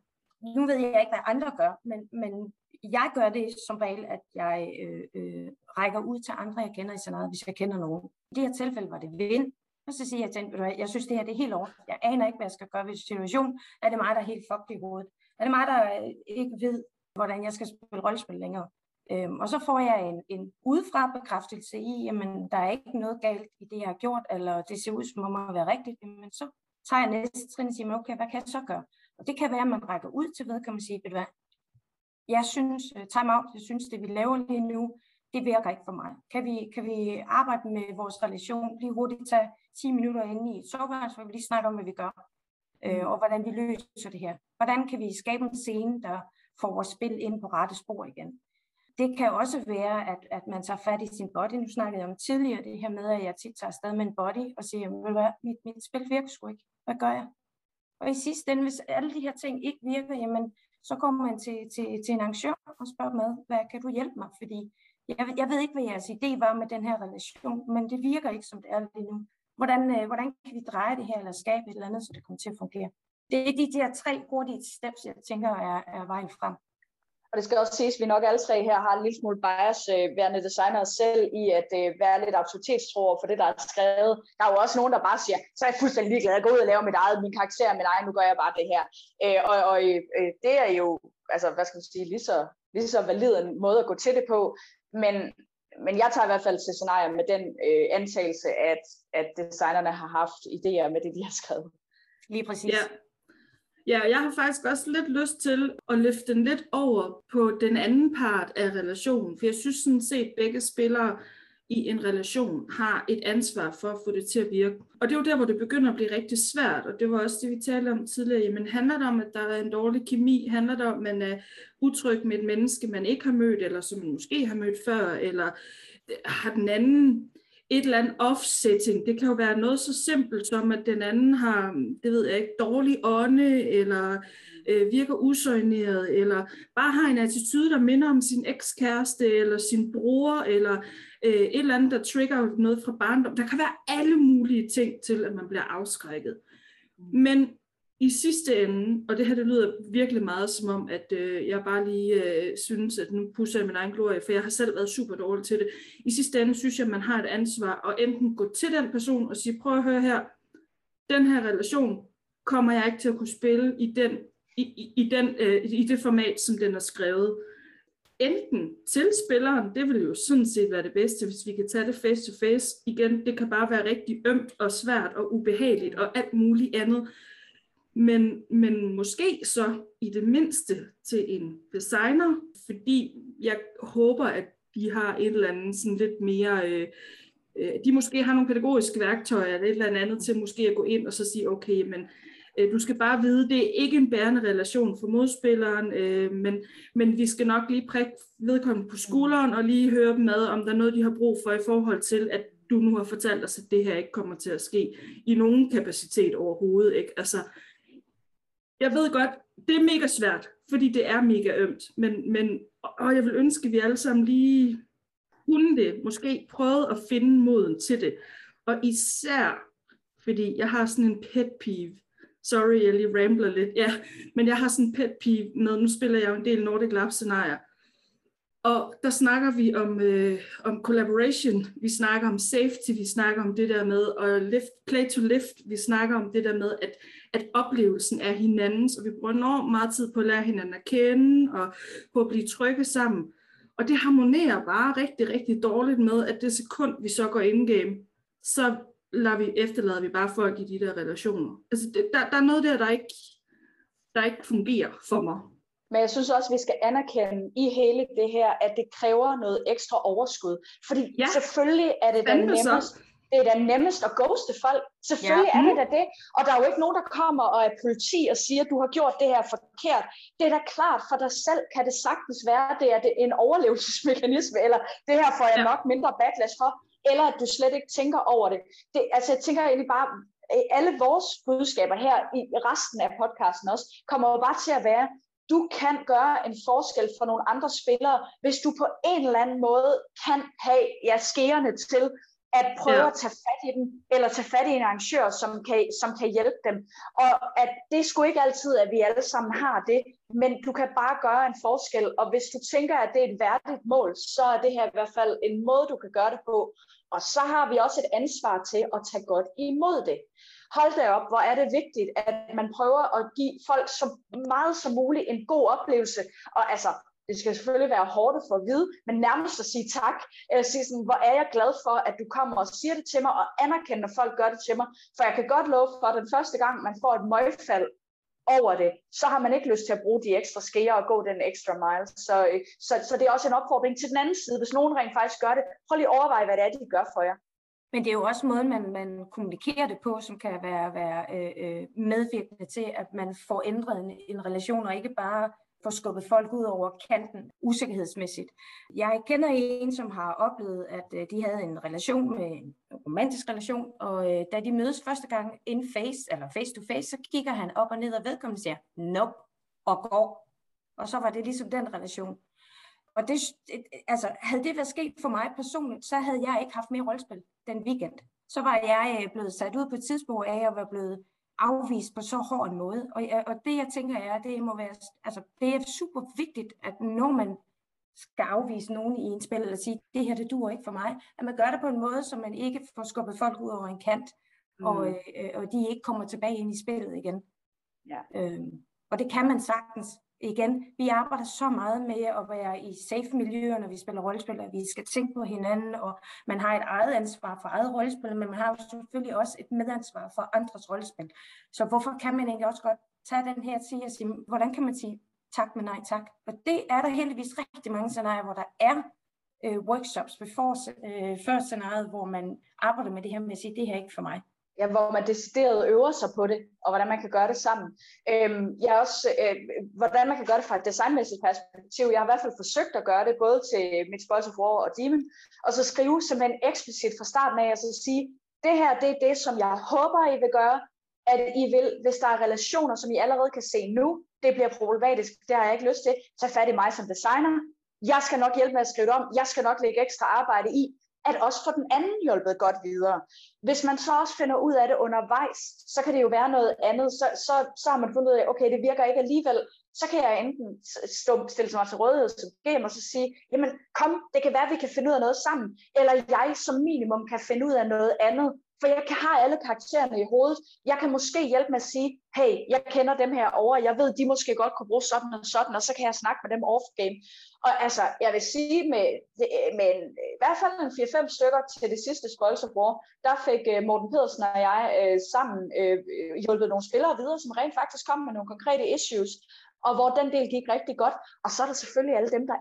S2: Nu ved jeg ikke, hvad andre gør, men, men jeg gør det som regel, at jeg øh, øh, rækker ud til andre, jeg kender i scenariet, hvis jeg kender nogen. I det her tilfælde var det vind, og så siger jeg til hende, jeg synes det her det er helt over. Jeg aner ikke, hvad jeg skal gøre ved situationen. Er det mig, der er helt fucked i hovedet? Er det mig, der øh, ikke ved, hvordan jeg skal spille rollespil længere? Øhm, og så får jeg en, en udefra bekræftelse i, jamen der er ikke noget galt i det, jeg har gjort, eller det ser ud som om at være rigtigt, men så tager jeg næste trin og siger, okay, hvad kan jeg så gøre? Og det kan være, at man rækker ud til vedkommende og siger, ved du hvad, jeg synes, øh, time out, jeg synes, det vi laver lige nu, det virker ikke for mig. Kan vi, kan vi arbejde med vores relation, lige hurtigt tage 10 minutter inde i et soveværelse, hvor vi lige snakker om, hvad vi gør, øh, mm. og hvordan vi løser det her. Hvordan kan vi skabe en scene, der får vores spil ind på rette spor igen. Det kan også være, at, at man tager fat i sin body. Nu snakkede jeg om tidligere det her med, at jeg tit tager afsted med en body og siger, hvad, mit, mit spil virker sgu ikke. Hvad gør jeg? Og i sidste ende, hvis alle de her ting ikke virker, jamen, så kommer man til, til, til en arrangør og spørger med, hvad kan du hjælpe mig? Fordi jeg, jeg ved ikke, hvad jeres idé var med den her relation, men det virker ikke, som det er lige nu. Hvordan, øh, hvordan kan vi dreje det her, eller skabe et eller andet, så det kommer til at fungere? Det er de der tre hurtige steps, jeg tænker er, er vejen frem.
S3: Og det skal også siges, at vi nok alle tre her har en lille smule bias, øh, værende designer selv, i at øh, være lidt autoritetstro for det, der er skrevet. Der er jo også nogen, der bare siger, så er jeg fuldstændig ligeglad, jeg går ud og laver mit eget, min karakter, min egen, nu gør jeg bare det her. Øh, og og øh, det er jo, altså hvad skal man sige, lige så, lige så valid en måde at gå til det på. Men, men jeg tager i hvert fald til scenarier med den øh, antagelse, at, at designerne har haft idéer med det, de har skrevet.
S2: Lige præcis.
S4: Ja, Ja, jeg har faktisk også lidt lyst til at løfte den lidt over på den anden part af relationen, for jeg synes sådan set, at begge spillere i en relation har et ansvar for at få det til at virke. Og det er jo der, hvor det begynder at blive rigtig svært, og det var også det, vi talte om tidligere. Jamen handler det om, at der er en dårlig kemi? Handler det om, at man er utryg med et menneske, man ikke har mødt, eller som man måske har mødt før, eller har den anden et eller andet offsetting. Det kan jo være noget så simpelt som, at den anden har, det ved jeg ikke, dårlig ånde, eller øh, virker usøgneret, eller bare har en attitude, der minder om sin ekskæreste, eller sin bror, eller øh, et eller andet, der trigger noget fra barndom. Der kan være alle mulige ting til, at man bliver afskrækket. Men i sidste ende, og det her det lyder virkelig meget som om, at øh, jeg bare lige øh, synes, at nu pusser jeg min egen glorie, for jeg har selv været super dårlig til det. I sidste ende synes jeg, at man har et ansvar at enten gå til den person og sige, prøv at høre her, den her relation kommer jeg ikke til at kunne spille i, den, i, i, i, den, øh, i det format, som den er skrevet. Enten til spilleren, det vil jo sådan set være det bedste, hvis vi kan tage det face to face. Igen, det kan bare være rigtig ømt og svært og ubehageligt og alt muligt andet men, men måske så i det mindste til en designer, fordi jeg håber, at de har et eller andet sådan lidt mere, øh, øh de måske har nogle pædagogiske værktøjer eller et eller andet til måske at gå ind og så sige, okay, men øh, du skal bare vide, det er ikke en bærende relation for modspilleren, øh, men, men vi skal nok lige prikke vedkommende på skulderen og lige høre dem med, om der er noget, de har brug for i forhold til, at du nu har fortalt os, at det her ikke kommer til at ske i nogen kapacitet overhovedet. Ikke? Altså, jeg ved godt, det er mega svært, fordi det er mega ømt, men, men og jeg vil ønske, at vi alle sammen lige kunne det, måske prøvede at finde moden til det. Og især, fordi jeg har sådan en pet peeve, sorry, jeg lige rambler lidt, ja, men jeg har sådan en pet peeve med, nu spiller jeg jo en del Nordic Lab scenarier, og der snakker vi om, øh, om collaboration, vi snakker om safety, vi snakker om det der med at lift, play to lift, vi snakker om det der med, at, at oplevelsen er hinandens, og vi bruger enormt meget tid på at lære hinanden at kende, og på at blive trygge sammen. Og det harmonerer bare rigtig, rigtig dårligt med, at det sekund, vi så går in-game, så lader vi, efterlader vi bare folk i de der relationer. Altså, det, der, der er noget der, der ikke, der ikke fungerer for mig.
S3: Men jeg synes også, at vi skal anerkende i hele det her, at det kræver noget ekstra overskud. Fordi ja. selvfølgelig er det den nemmest, det er da nemmest at ghoste folk. Selvfølgelig ja. er det da det. Og der er jo ikke nogen, der kommer og er politi og siger, at du har gjort det her forkert. Det er da klart, for dig selv kan det sagtens være, at det er en overlevelsesmekanisme, eller det her får jeg ja. nok mindre backlash for, eller at du slet ikke tænker over det. det altså jeg tænker egentlig bare, alle vores budskaber her i resten af podcasten også, kommer jo bare til at være, du kan gøre en forskel for nogle andre spillere, hvis du på en eller anden måde kan have ja, skærende til at prøve ja. at tage fat i dem, eller tage fat i en arrangør, som kan, som kan hjælpe dem. Og at det er sgu ikke altid, at vi alle sammen har det, men du kan bare gøre en forskel, og hvis du tænker, at det er et værdigt mål, så er det her i hvert fald en måde, du kan gøre det på. Og så har vi også et ansvar til at tage godt imod det hold da op, hvor er det vigtigt, at man prøver at give folk så meget som muligt en god oplevelse. Og altså, det skal selvfølgelig være hårdt for at vide, men nærmest at sige tak, eller sige sådan, hvor er jeg glad for, at du kommer og siger det til mig, og anerkender, når folk gør det til mig. For jeg kan godt love for, at den første gang, man får et møgfald over det, så har man ikke lyst til at bruge de ekstra skeer og gå den ekstra mile. Så, øh, så, så det er også en opfordring til den anden side. Hvis nogen rent faktisk gør det, prøv lige at overveje, hvad det er, de gør for jer.
S2: Men det er jo også måden, man, man kommunikerer det på, som kan være, være øh, øh medvirkende til, at man får ændret en, en relation, og ikke bare får skubbet folk ud over kanten usikkerhedsmæssigt. Jeg kender en, som har oplevet, at øh, de havde en relation med en romantisk relation, og øh, da de mødes første gang in face, eller face to face, så kigger han op og ned, og vedkommende siger, nope, og går. Og så var det ligesom den relation. Og det, altså, havde det været sket for mig personligt, så havde jeg ikke haft mere rollespil den weekend. Så var jeg øh, blevet sat ud på et tidspunkt af at være blevet afvist på så hård en måde. Og, og det jeg tænker er, det må være, altså, det er super vigtigt, at når man skal afvise nogen i en spil, eller sige, det her det duer ikke for mig, at man gør det på en måde, så man ikke får skubbet folk ud over en kant, mm. og, øh, og de ikke kommer tilbage ind i spillet igen. Ja. Øhm, og det kan man sagtens igen, vi arbejder så meget med at være i safe miljøer, når vi spiller rollespil, at vi skal tænke på hinanden, og man har et eget ansvar for eget rollespil, men man har jo selvfølgelig også et medansvar for andres rollespil. Så hvorfor kan man ikke også godt tage den her til og sige, hvordan kan man sige tak, men nej tak? Og det er der heldigvis rigtig mange scenarier, hvor der er øh, workshops before, øh, før scenariet, hvor man arbejder med det her med at sige, det her er ikke for mig
S3: ja, hvor man decideret øver sig på det, og hvordan man kan gøre det sammen. Øhm, jeg er også, øh, hvordan man kan gøre det fra et designmæssigt perspektiv. Jeg har i hvert fald forsøgt at gøre det, både til mit Spoils of War og Demon, og så skrive simpelthen eksplicit fra starten af, og så sige, det her, det er det, som jeg håber, I vil gøre, at I vil, hvis der er relationer, som I allerede kan se nu, det bliver problematisk, det har jeg ikke lyst til, tag fat i mig som designer, jeg skal nok hjælpe med at skrive det om, jeg skal nok lægge ekstra arbejde i, at også få den anden hjulpet godt videre. Hvis man så også finder ud af det undervejs, så kan det jo være noget andet. Så, så, så har man fundet ud af, okay, det virker ikke alligevel. Så kan jeg enten stå, stille mig til rådighed som GM og så sige, jamen kom, det kan være, at vi kan finde ud af noget sammen. Eller jeg som minimum kan finde ud af noget andet. For jeg kan have alle karaktererne i hovedet. Jeg kan måske hjælpe med at sige, hey, jeg kender dem her over, jeg ved, de måske godt kunne bruge sådan og sådan, og så kan jeg snakke med dem off-game. Og altså, jeg vil sige, med, med en, i hvert fald en 4-5 stykker til det sidste Spoils of War, der fik uh, Morten Pedersen og jeg uh, sammen uh, hjulpet nogle spillere videre, som rent faktisk kom med nogle konkrete issues, og hvor den del gik rigtig godt. Og så er der selvfølgelig alle dem, der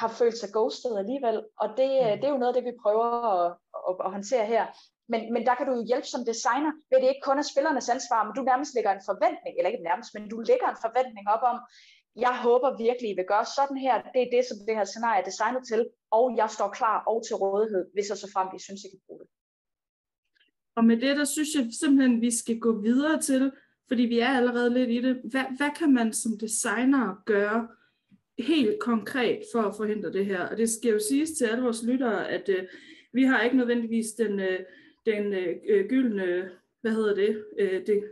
S3: har følt sig ghostet alligevel, og det, det er jo noget af det, vi prøver at, at, at håndtere her. Men, men der kan du jo hjælpe som designer, ved det ikke kun er spillernes ansvar, men du nærmest lægger en forventning, eller ikke nærmest, men du lægger en forventning op om, jeg håber virkelig, I vil gøre sådan her, det er det, som det her scenarie er designet til, og jeg står klar og til rådighed, hvis og så frem, I synes, I kan bruge det.
S4: Og med det, der synes jeg simpelthen, vi skal gå videre til, fordi vi er allerede lidt i det, hvad, hvad kan man som designer gøre helt konkret for at forhindre det her? Og det skal jo siges til alle vores lyttere, at øh, vi har ikke nødvendigvis den, øh, den øh, øh, gyldne, hvad hedder det, øh, det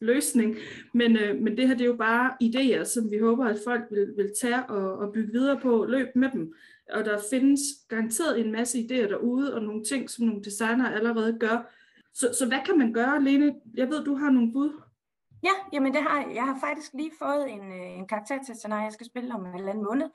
S4: løsning. Men, øh, men det her det er jo bare idéer, som vi håber, at folk vil, vil tage og, og bygge videre på, løb med dem. Og der findes garanteret en masse idéer derude, og nogle ting, som nogle designer allerede gør. Så, så hvad kan man gøre, Lene? Jeg ved, du har nogle bud.
S2: Ja, jamen det har jeg. har faktisk lige fået en, øh, en karakter til scenarie, jeg skal spille om en eller anden måned.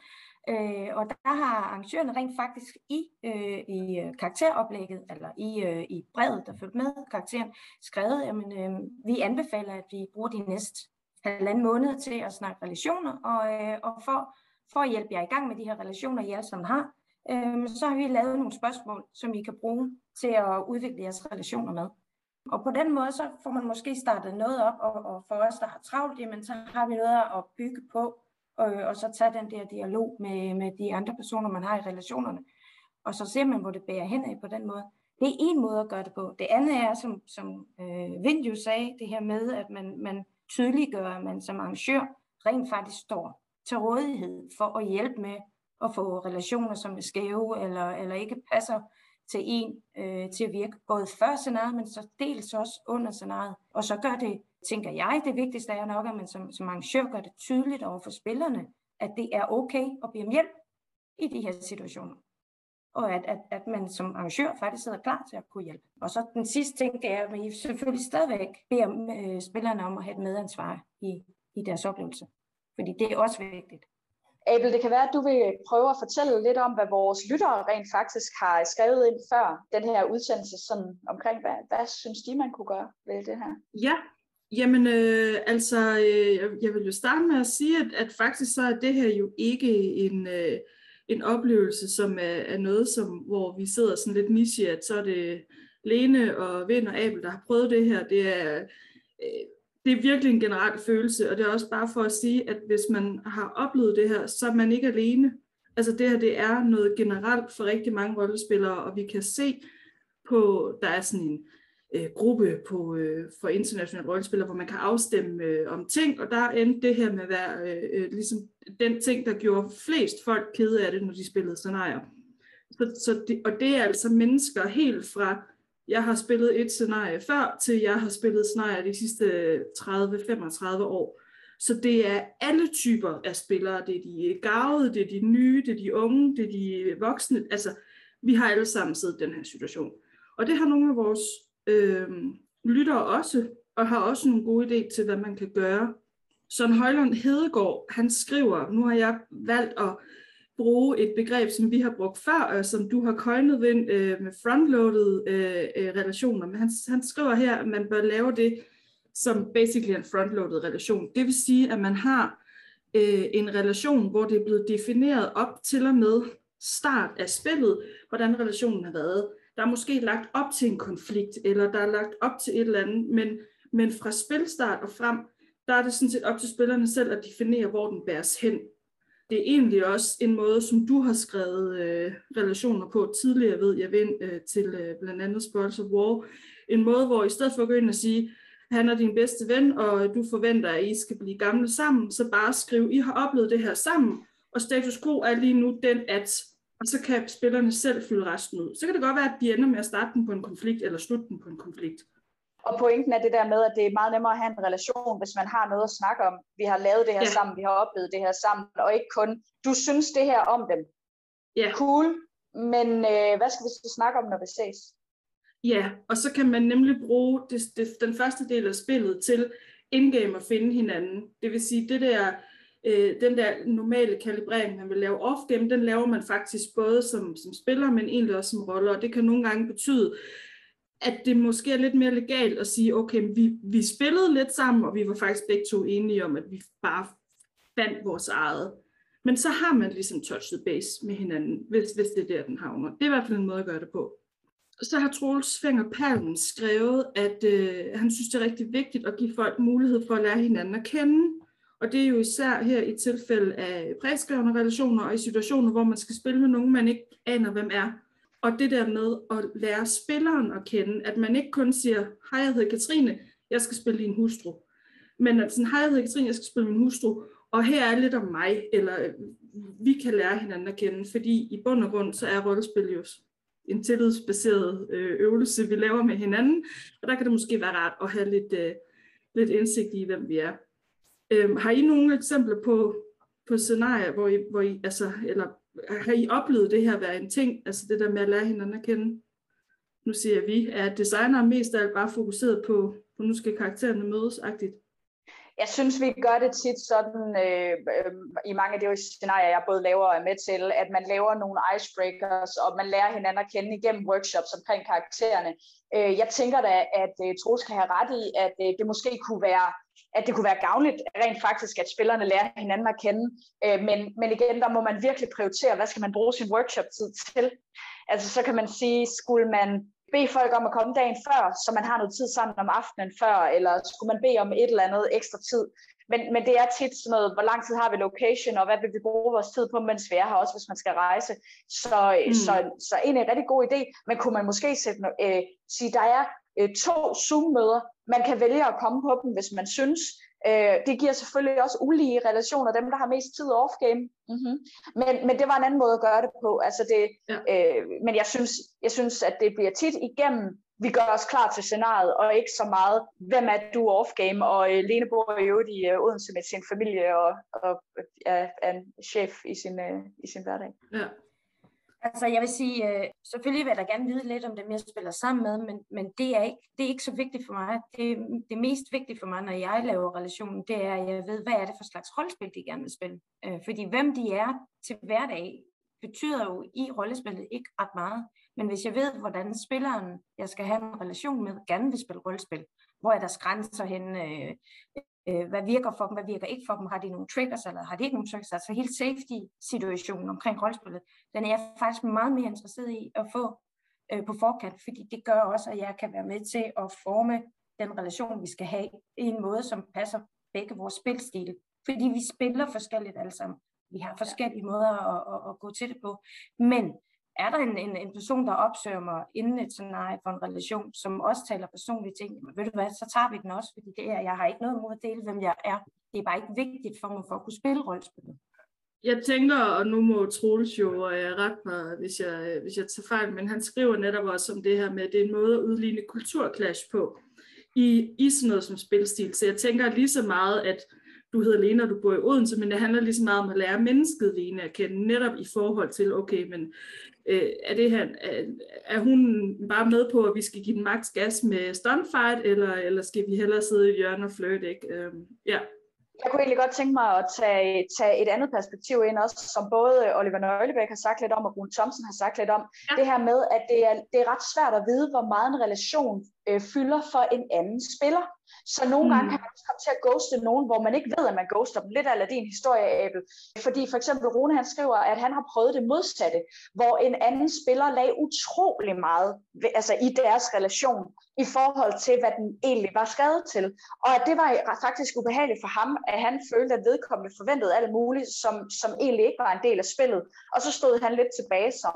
S2: Øh, og der har arrangørerne rent faktisk i, øh, i øh, karakteroplægget, eller i, øh, i brevet, der følger med karakteren, skrevet, at øh, vi anbefaler, at vi bruger de næste halvanden måned til at snakke relationer, og, øh, og for, for at hjælpe jer i gang med de her relationer, I alle sammen har, øh, så har vi lavet nogle spørgsmål, som I kan bruge til at udvikle jeres relationer med. Og på den måde, så får man måske startet noget op, og, og for os, der har travlt, jamen, så har vi noget at bygge på, og, øh, og så tage den der dialog med, med de andre personer, man har i relationerne. Og så ser man, hvor det bærer hen af på den måde. Det er en måde at gøre det på. Det andet er, som, som øh, Vind jo sagde, det her med, at man, man tydeliggør, at man som arrangør rent faktisk står til rådighed for at hjælpe med at få relationer, som er skæve eller, eller ikke passer til en øh, til at virke, både før scenariet, men så dels også under scenariet. Og så gør det, tænker jeg, det vigtigste er nok, at man som, som arrangør gør det tydeligt over for spillerne, at det er okay at bede om hjælp i de her situationer. Og at, at, at man som arrangør faktisk sidder klar til at kunne hjælpe. Og så den sidste ting, det er, at I selvfølgelig stadigvæk beder øh, spillerne om at have et medansvar i, i deres oplevelse. Fordi det er også vigtigt.
S3: Abel, det kan være, at du vil prøve at fortælle lidt om, hvad vores lyttere rent faktisk har skrevet ind før den her udsendelse, sådan omkring, hvad, hvad synes de, man kunne gøre ved det her?
S4: Ja, jamen øh, altså, øh, jeg vil jo starte med at sige, at, at faktisk så er det her jo ikke en, øh, en oplevelse, som er, er noget, som, hvor vi sidder sådan lidt niche, at så er det Lene og Vind og Abel, der har prøvet det her. Det er... Øh, det er virkelig en generel følelse, og det er også bare for at sige, at hvis man har oplevet det her, så er man ikke alene. Altså det her, det er noget generelt for rigtig mange rollespillere, og vi kan se på, der er sådan en øh, gruppe på, øh, for internationale rollespillere, hvor man kan afstemme øh, om ting, og der endte det her med at være øh, øh ligesom den ting, der gjorde flest folk kede af det, når de spillede scenarier. Så, så det, og det er altså mennesker helt fra jeg har spillet et scenarie før, til jeg har spillet scenarier de sidste 30-35 år. Så det er alle typer af spillere. Det er de gavede, det er de nye, det er de unge, det er de voksne. Altså, vi har alle sammen siddet i den her situation. Og det har nogle af vores øh, lytter også, og har også nogle gode idéer til, hvad man kan gøre. Søren Højlund Hedegaard, han skriver, nu har jeg valgt at bruge et begreb, som vi har brugt før, og som du har køjnet ved, øh, med frontloaded øh, øh, relationer. Men han, han skriver her, at man bør lave det som basically en frontloaded relation. Det vil sige, at man har øh, en relation, hvor det er blevet defineret op til og med start af spillet, hvordan relationen har været der er måske lagt op til en konflikt, eller der er lagt op til et eller andet, men, men fra spilstart og frem, der er det sådan set op til spillerne selv at definere, hvor den bæres hen. Det er egentlig også en måde, som du har skrevet øh, relationer på tidligere, ved jeg, ved, øh, til øh, blandt andet Spoils of War. En måde, hvor i stedet for at gå ind og sige, han er din bedste ven, og du forventer, at I skal blive gamle sammen, så bare skriv, I har oplevet det her sammen, og status quo er lige nu den, at og så kan spillerne selv fylde resten ud. Så kan det godt være, at de ender med at starte den på en konflikt, eller slutte den på en konflikt.
S3: Og pointen er det der med, at det er meget nemmere at have en relation, hvis man har noget at snakke om. Vi har lavet det her ja. sammen, vi har oplevet det her sammen, og ikke kun, du synes det her om dem.
S4: Ja.
S3: Cool, men øh, hvad skal vi så snakke om, når vi ses?
S4: Ja, og så kan man nemlig bruge det, det, den første del af spillet til indgame at finde hinanden. Det vil sige, det der øh, den der normale kalibrering, man vil lave off-game, den laver man faktisk både som, som spiller, men egentlig også som roller, og det kan nogle gange betyde, at det måske er lidt mere legalt at sige, okay, vi, vi spillede lidt sammen, og vi var faktisk begge to enige om, at vi bare fandt vores eget. Men så har man ligesom touchet base med hinanden, hvis, hvis det er der, den havner. Det er i hvert fald en måde at gøre det på. Så har Troels Fenger Palmen skrevet, at øh, han synes, det er rigtig vigtigt at give folk mulighed for at lære hinanden at kende. Og det er jo især her i tilfælde af præskrevne relationer og i situationer, hvor man skal spille med nogen, man ikke aner, hvem er. Og det der med at lære spilleren at kende, at man ikke kun siger, hej, jeg hedder Katrine, jeg skal spille din hustru. Men at sådan, hej, jeg hedder Katrine, jeg skal spille min hustru, og her er lidt om mig, eller vi kan lære hinanden at kende, fordi i bund og grund, så er rollespil jo en tillidsbaseret øh, øvelse, vi laver med hinanden, og der kan det måske være rart at have lidt, øh, lidt indsigt i, hvem vi er. Øhm, har I nogle eksempler på, på scenarier, hvor I, hvor I, altså, eller har I oplevet det her være en ting, altså det der med at lære hinanden at kende? Nu siger vi, at designere mest af alt bare fokuseret på, på nu skal karaktererne mødes-agtigt.
S3: Jeg synes, vi gør det tit sådan øh, øh, i mange af de scenarier, jeg både laver og er med til, at man laver nogle icebreakers, og man lærer hinanden at kende igennem workshops omkring karaktererne. Øh, jeg tænker da, at øh, skal have ret i, at øh, det måske kunne være at det kunne være gavnligt rent faktisk, at spillerne lærer hinanden at kende. Øh, men, men igen, der må man virkelig prioritere, hvad skal man bruge sin workshop-tid til. Altså så kan man sige, skulle man bede folk om at komme dagen før, så man har noget tid sammen om aftenen før, eller skulle man bede om et eller andet ekstra tid. Men, men det er tit sådan noget, hvor lang tid har vi location, og hvad vil vi bruge vores tid på, mens vi er her, også hvis man skal rejse. Så, mm. så, så en en rigtig god idé, men kunne man måske sætte, øh, sige, der er øh, to Zoom-møder. Man kan vælge at komme på dem, hvis man synes. Øh, det giver selvfølgelig også ulige relationer, dem der har mest tid off-game. Mm-hmm. Men, men det var en anden måde at gøre det på. Altså det, ja. øh, men jeg synes, jeg synes, at det bliver tit igennem, vi gør os klar til scenariet, og ikke så meget, hvem er du off-game, og øh, Lene bor i øvrigt i øh, Odense med sin familie, og, og er, er en chef i sin, øh, i sin hverdag.
S4: Ja.
S2: Altså, jeg vil sige, øh, selvfølgelig vil jeg da gerne vide lidt om dem, jeg spiller sammen med, men, men det, er ikke, det er ikke så vigtigt for mig. Det, det mest vigtige for mig, når jeg laver relationen, det er, at jeg ved, hvad er det for slags rollespil, de gerne vil spille. Øh, fordi hvem de er til hverdag, betyder jo i rollespillet ikke ret meget. Men hvis jeg ved, hvordan spilleren, jeg skal have en relation med, gerne vil spille rollespil, hvor er deres grænser hen, øh, øh, hvad virker for dem, hvad virker ikke for dem, har de nogle triggers, eller har de ikke nogle triggers, altså hele safety-situationen omkring rollespillet, den er jeg faktisk meget mere interesseret i at få øh, på forkant, fordi det gør også, at jeg kan være med til at forme den relation, vi skal have, i en måde, som passer begge vores spilstil. Fordi vi spiller forskelligt alle sammen. Vi har forskellige måder at, at, at gå til det på. Men er der en, en, en person, der opsøger mig inden et scenarie for en relation, som også taler personlige ting, jamen, ved du hvad, så tager vi den også, fordi det er, jeg har ikke noget imod at dele, hvem jeg er. Det er bare ikke vigtigt for mig for at kunne spille rollespil.
S4: Jeg tænker, og nu må Troels jo øh, rette mig, hvis jeg, øh, hvis jeg tager fejl, men han skriver netop også om det her med, at det er en måde at udligne kulturklash på i, i sådan noget som spilstil. Så jeg tænker lige så meget, at du hedder Lena, og du bor i Odense, men det handler lige så meget om at lære mennesket Lena at kende, netop i forhold til, okay, men øh, er, det her, er, er hun bare med på, at vi skal give den max gas med stunfight, eller, eller skal vi hellere sidde i hjørnet og flirte, ikke? Øh, ja.
S3: Jeg kunne egentlig godt tænke mig at tage, tage et andet perspektiv ind også, som både Oliver Nøglebæk har sagt lidt om, og Rune Thomsen har sagt lidt om. Ja. Det her med, at det er, det er ret svært at vide, hvor meget en relation øh, fylder for en anden spiller. Så nogle mm. gange kan man også komme til at ghoste nogen, hvor man ikke ved, at man ghoster dem. Lidt af din historie, Abel. Fordi for eksempel Rune, han skriver, at han har prøvet det modsatte, hvor en anden spiller lagde utrolig meget altså i deres relation i forhold til, hvad den egentlig var skrevet til. Og at det var faktisk ubehageligt for ham, at han følte, at vedkommende forventede alt muligt, som, som egentlig ikke var en del af spillet. Og så stod han lidt tilbage som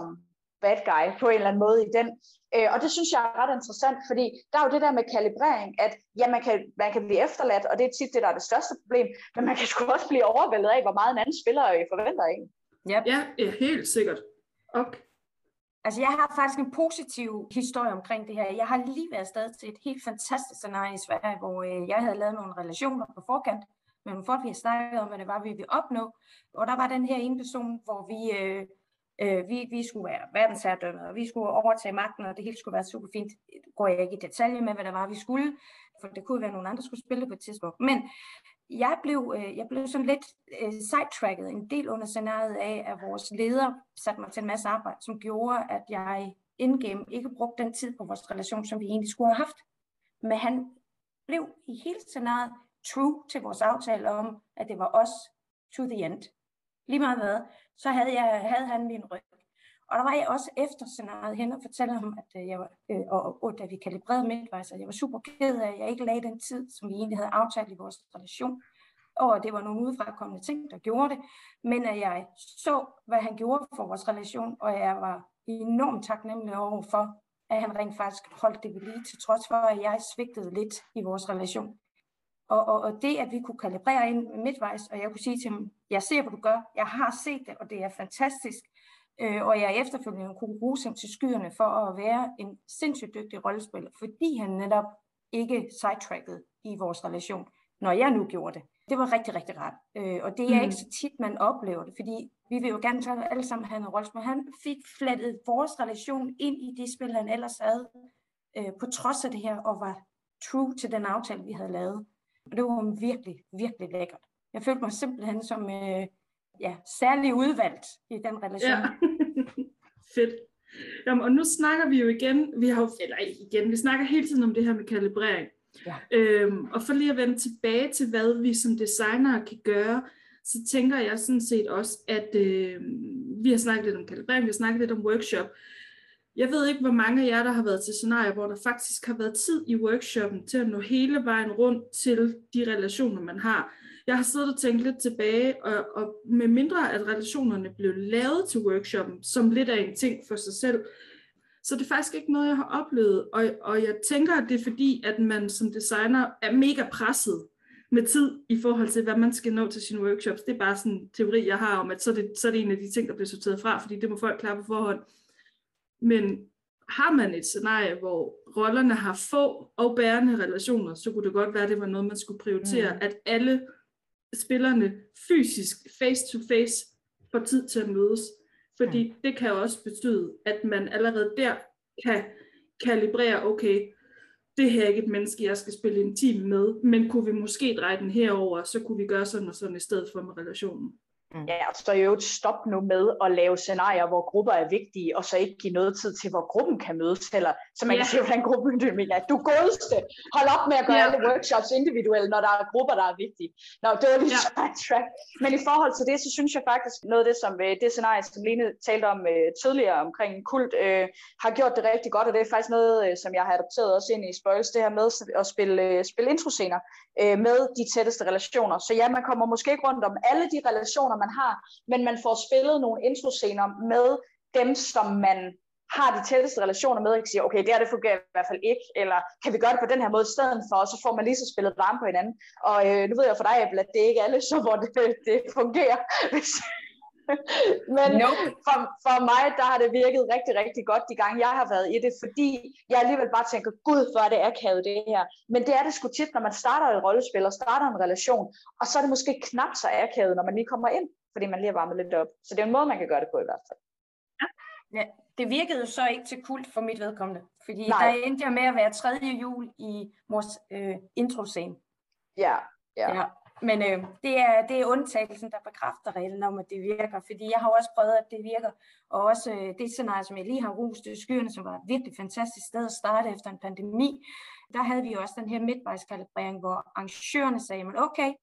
S3: bad guy på en eller anden måde i den. Øh, og det synes jeg er ret interessant, fordi der er jo det der med kalibrering, at ja, man kan, man kan blive efterladt, og det er tit det, der er det største problem, men man kan sgu også blive overvældet af, hvor meget en anden spiller forventer en.
S4: Yep. Ja, ja, helt sikkert. Okay.
S2: Altså, jeg har faktisk en positiv historie omkring det her. Jeg har lige været afsted til et helt fantastisk scenarie i Sverige, hvor øh, jeg havde lavet nogle relationer på forkant med nogle folk, vi havde snakket om, hvad det var, vi ville opnå. Og der var den her ene person, hvor vi øh, Øh, vi, vi skulle være verdensherredømme, og vi skulle overtage magten, og det hele skulle være super fint. Går jeg ikke i detalje med, hvad der var, vi skulle, for det kunne være, nogen andre skulle spille det på et tidspunkt. Men jeg blev, øh, jeg blev sådan lidt øh, sidetracket en del under scenariet af, at vores leder satte mig til en masse arbejde, som gjorde, at jeg indgame ikke brugte den tid på vores relation, som vi egentlig skulle have haft. Men han blev i hele scenariet true til vores aftale om, at det var os to the end. Lige meget hvad, så havde, jeg, havde han min ryg. Og der var jeg også efter scenariet hen og fortalte ham, at øh, jeg var, øh, og, og, da vi kalibrerede midtvejs, at jeg var super ked af, at jeg ikke lagde den tid, som vi egentlig havde aftalt i vores relation. Og det var nogle udefrakommende ting, der gjorde det. Men at jeg så, hvad han gjorde for vores relation, og jeg var enormt taknemmelig over for, at han rent faktisk holdt det ved lige, til trods for, at jeg svigtede lidt i vores relation. Og, og, og det, at vi kunne kalibrere ind midtvejs, og jeg kunne sige til ham, jeg ser, hvad du gør, jeg har set det, og det er fantastisk, øh, og jeg efterfølgende kunne ruse ham til skyerne for at være en sindssygt dygtig rollespiller, fordi han netop ikke sidetrackede i vores relation, når jeg nu gjorde det. Det var rigtig, rigtig rart. Øh, og det er mm. ikke så tit, man oplever det, fordi vi vil jo gerne tage alle sammen have en rollespil. Han fik flettet vores relation ind i det spil, han ellers havde, øh, på trods af det her, og var true til den aftale, vi havde lavet. Og det var virkelig, virkelig lækkert. Jeg følte mig simpelthen som øh, ja, særlig udvalgt i den relation. Ja.
S4: Fedt. Jamen, og nu snakker vi jo igen, vi har jo, eller igen, vi snakker hele tiden om det her med kalibrering. Ja. Øhm, og for lige at vende tilbage til, hvad vi som designere kan gøre, så tænker jeg sådan set også, at øh, vi har snakket lidt om kalibrering, vi har snakket lidt om workshop, jeg ved ikke, hvor mange af jer, der har været til scenarier, hvor der faktisk har været tid i workshoppen til at nå hele vejen rundt til de relationer, man har. Jeg har siddet og tænkt lidt tilbage, og, og med mindre at relationerne blev lavet til workshoppen, som lidt af en ting for sig selv, så det er faktisk ikke noget, jeg har oplevet. Og, og jeg tænker, at det er fordi, at man som designer er mega presset med tid i forhold til, hvad man skal nå til sine workshops. Det er bare sådan en teori, jeg har om, at så er det, så er det en af de ting, der bliver sorteret fra, fordi det må folk klare på forhånd. Men har man et scenarie, hvor rollerne har få og bærende relationer, så kunne det godt være, at det var noget, man skulle prioritere, mm. at alle spillerne fysisk face-to-face får tid til at mødes. Fordi mm. det kan også betyde, at man allerede der kan kalibrere, okay, det her er ikke et menneske, jeg skal spille en team med, men kunne vi måske dreje den herover, så kunne vi gøre sådan og sådan i stedet for med relationen.
S3: Mm. Ja, og så er jo et stop nu med at lave scenarier, hvor grupper er vigtige, og så ikke give noget tid til, hvor gruppen kan mødes, eller så man ja. kan se, hvordan gruppen er. Du godeste, hold op med at gøre ja. alle workshops individuelle, når der er grupper, der er vigtige. Nå, det var lige ja. track. Men i forhold til det, så synes jeg faktisk, noget af det, som øh, det scenarie, som Line talte om uh, tidligere omkring kult, uh, har gjort det rigtig godt, og det er faktisk noget, uh, som jeg har adopteret også ind i Spoils, det her med at spille, spille introscener uh, med de tætteste relationer. Så ja, man kommer måske ikke rundt om alle de relationer, man har, men man får spillet nogle introscener med dem, som man har de tætteste relationer med, ikke siger, okay, det her det fungerer i hvert fald ikke, eller kan vi gøre det på den her måde i stedet for, og så får man lige så spillet varme på hinanden. Og øh, nu ved jeg for dig, Abel, at det ikke er alle, så hvor det, det fungerer. Men nope. for, for mig, der har det virket rigtig, rigtig godt de gange, jeg har været i det, fordi jeg alligevel bare tænker, gud, hvor er det akavet det her. Men det er det sgu tit, når man starter et rollespil og starter en relation, og så er det måske knap så akavet, når man lige kommer ind fordi man lige har varmet lidt op. Så det er en måde, man kan gøre det på i hvert fald.
S2: Ja. Det virkede så ikke til kult for mit vedkommende, fordi Nej. der endte jeg med at være tredje jul i vores øh, introscene.
S3: Ja, ja. ja.
S2: Men øh, det, er, det er undtagelsen, der bekræfter reglen om, at det virker. Fordi jeg har også prøvet, at det virker. Og også øh, det scenarie, som jeg lige har rost, øh, skyerne, som var et virkelig fantastisk sted at starte efter en pandemi. Der havde vi også den her midtvejskalibrering, hvor arrangørerne sagde, men okay,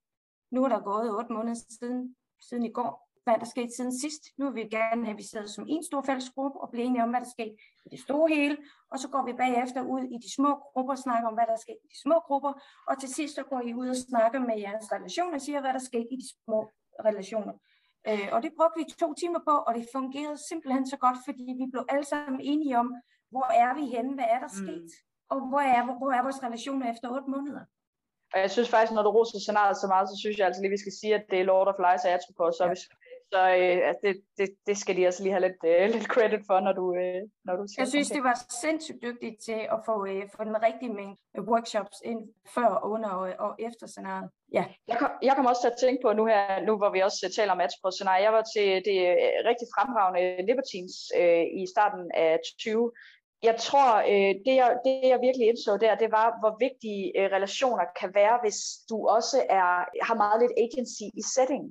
S2: nu er der gået otte måneder siden, siden i går hvad der skete siden sidst. Nu vil vi gerne have, at vi sidder som en stor fælles gruppe og bliver enige om, hvad der skete i det store hele. Og så går vi bagefter ud i de små grupper og snakker om, hvad der skete i de små grupper. Og til sidst så går I ud og snakker med jeres relationer og siger, hvad der skete i de små relationer. Øh, og det brugte vi to timer på, og det fungerede simpelthen så godt, fordi vi blev alle sammen enige om, hvor er vi henne, hvad er der mm. sket, og hvor er, hvor, hvor er vores relationer efter otte måneder.
S3: Og jeg synes faktisk, når du roser scenariet så meget, så synes jeg altså lige, vi skal sige, at det er Lord of Lies og Atropos, så ja. hvis så øh, altså det, det, det skal de altså lige have lidt, øh, lidt credit for, når du, øh, når du
S2: siger Jeg synes, det var sindssygt dygtigt til at få, øh, få den rigtige mængde workshops ind før, under og, og efter scenariet.
S3: Ja. Jeg, kom, jeg kommer også til at tænke på nu her, nu hvor vi også taler om på scenarie. Jeg var til det øh, rigtig fremragende Libertines øh, i starten af 20, jeg tror, øh, det, jeg, det jeg virkelig indså der, det var, hvor vigtige øh, relationer kan være, hvis du også er, har meget lidt agency i setting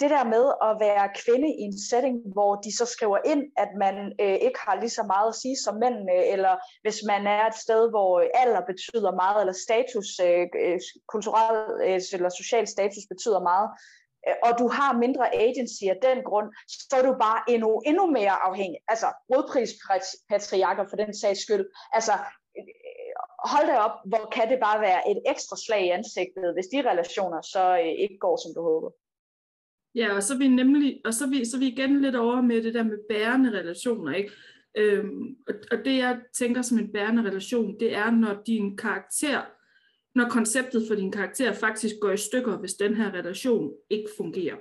S3: det der med at være kvinde i en setting, hvor de så skriver ind, at man øh, ikke har lige så meget at sige som mændene, eller hvis man er et sted, hvor alder betyder meget, eller status, øh, øh kulturel øh, eller social status betyder meget, øh, og du har mindre agency af den grund, så er du bare endnu, endnu mere afhængig. Altså rådprispatriarker for den sags skyld. Altså øh, hold da op, hvor kan det bare være et ekstra slag i ansigtet, hvis de relationer så øh, ikke går, som du håber.
S4: Ja, og så er vi nemlig, og så er vi, så er vi igen lidt over med det der med bærende relationer, ikke? Øhm, og, og det jeg tænker som en bærende relation, det er, når din karakter, når konceptet for din karakter faktisk går i stykker, hvis den her relation ikke fungerer.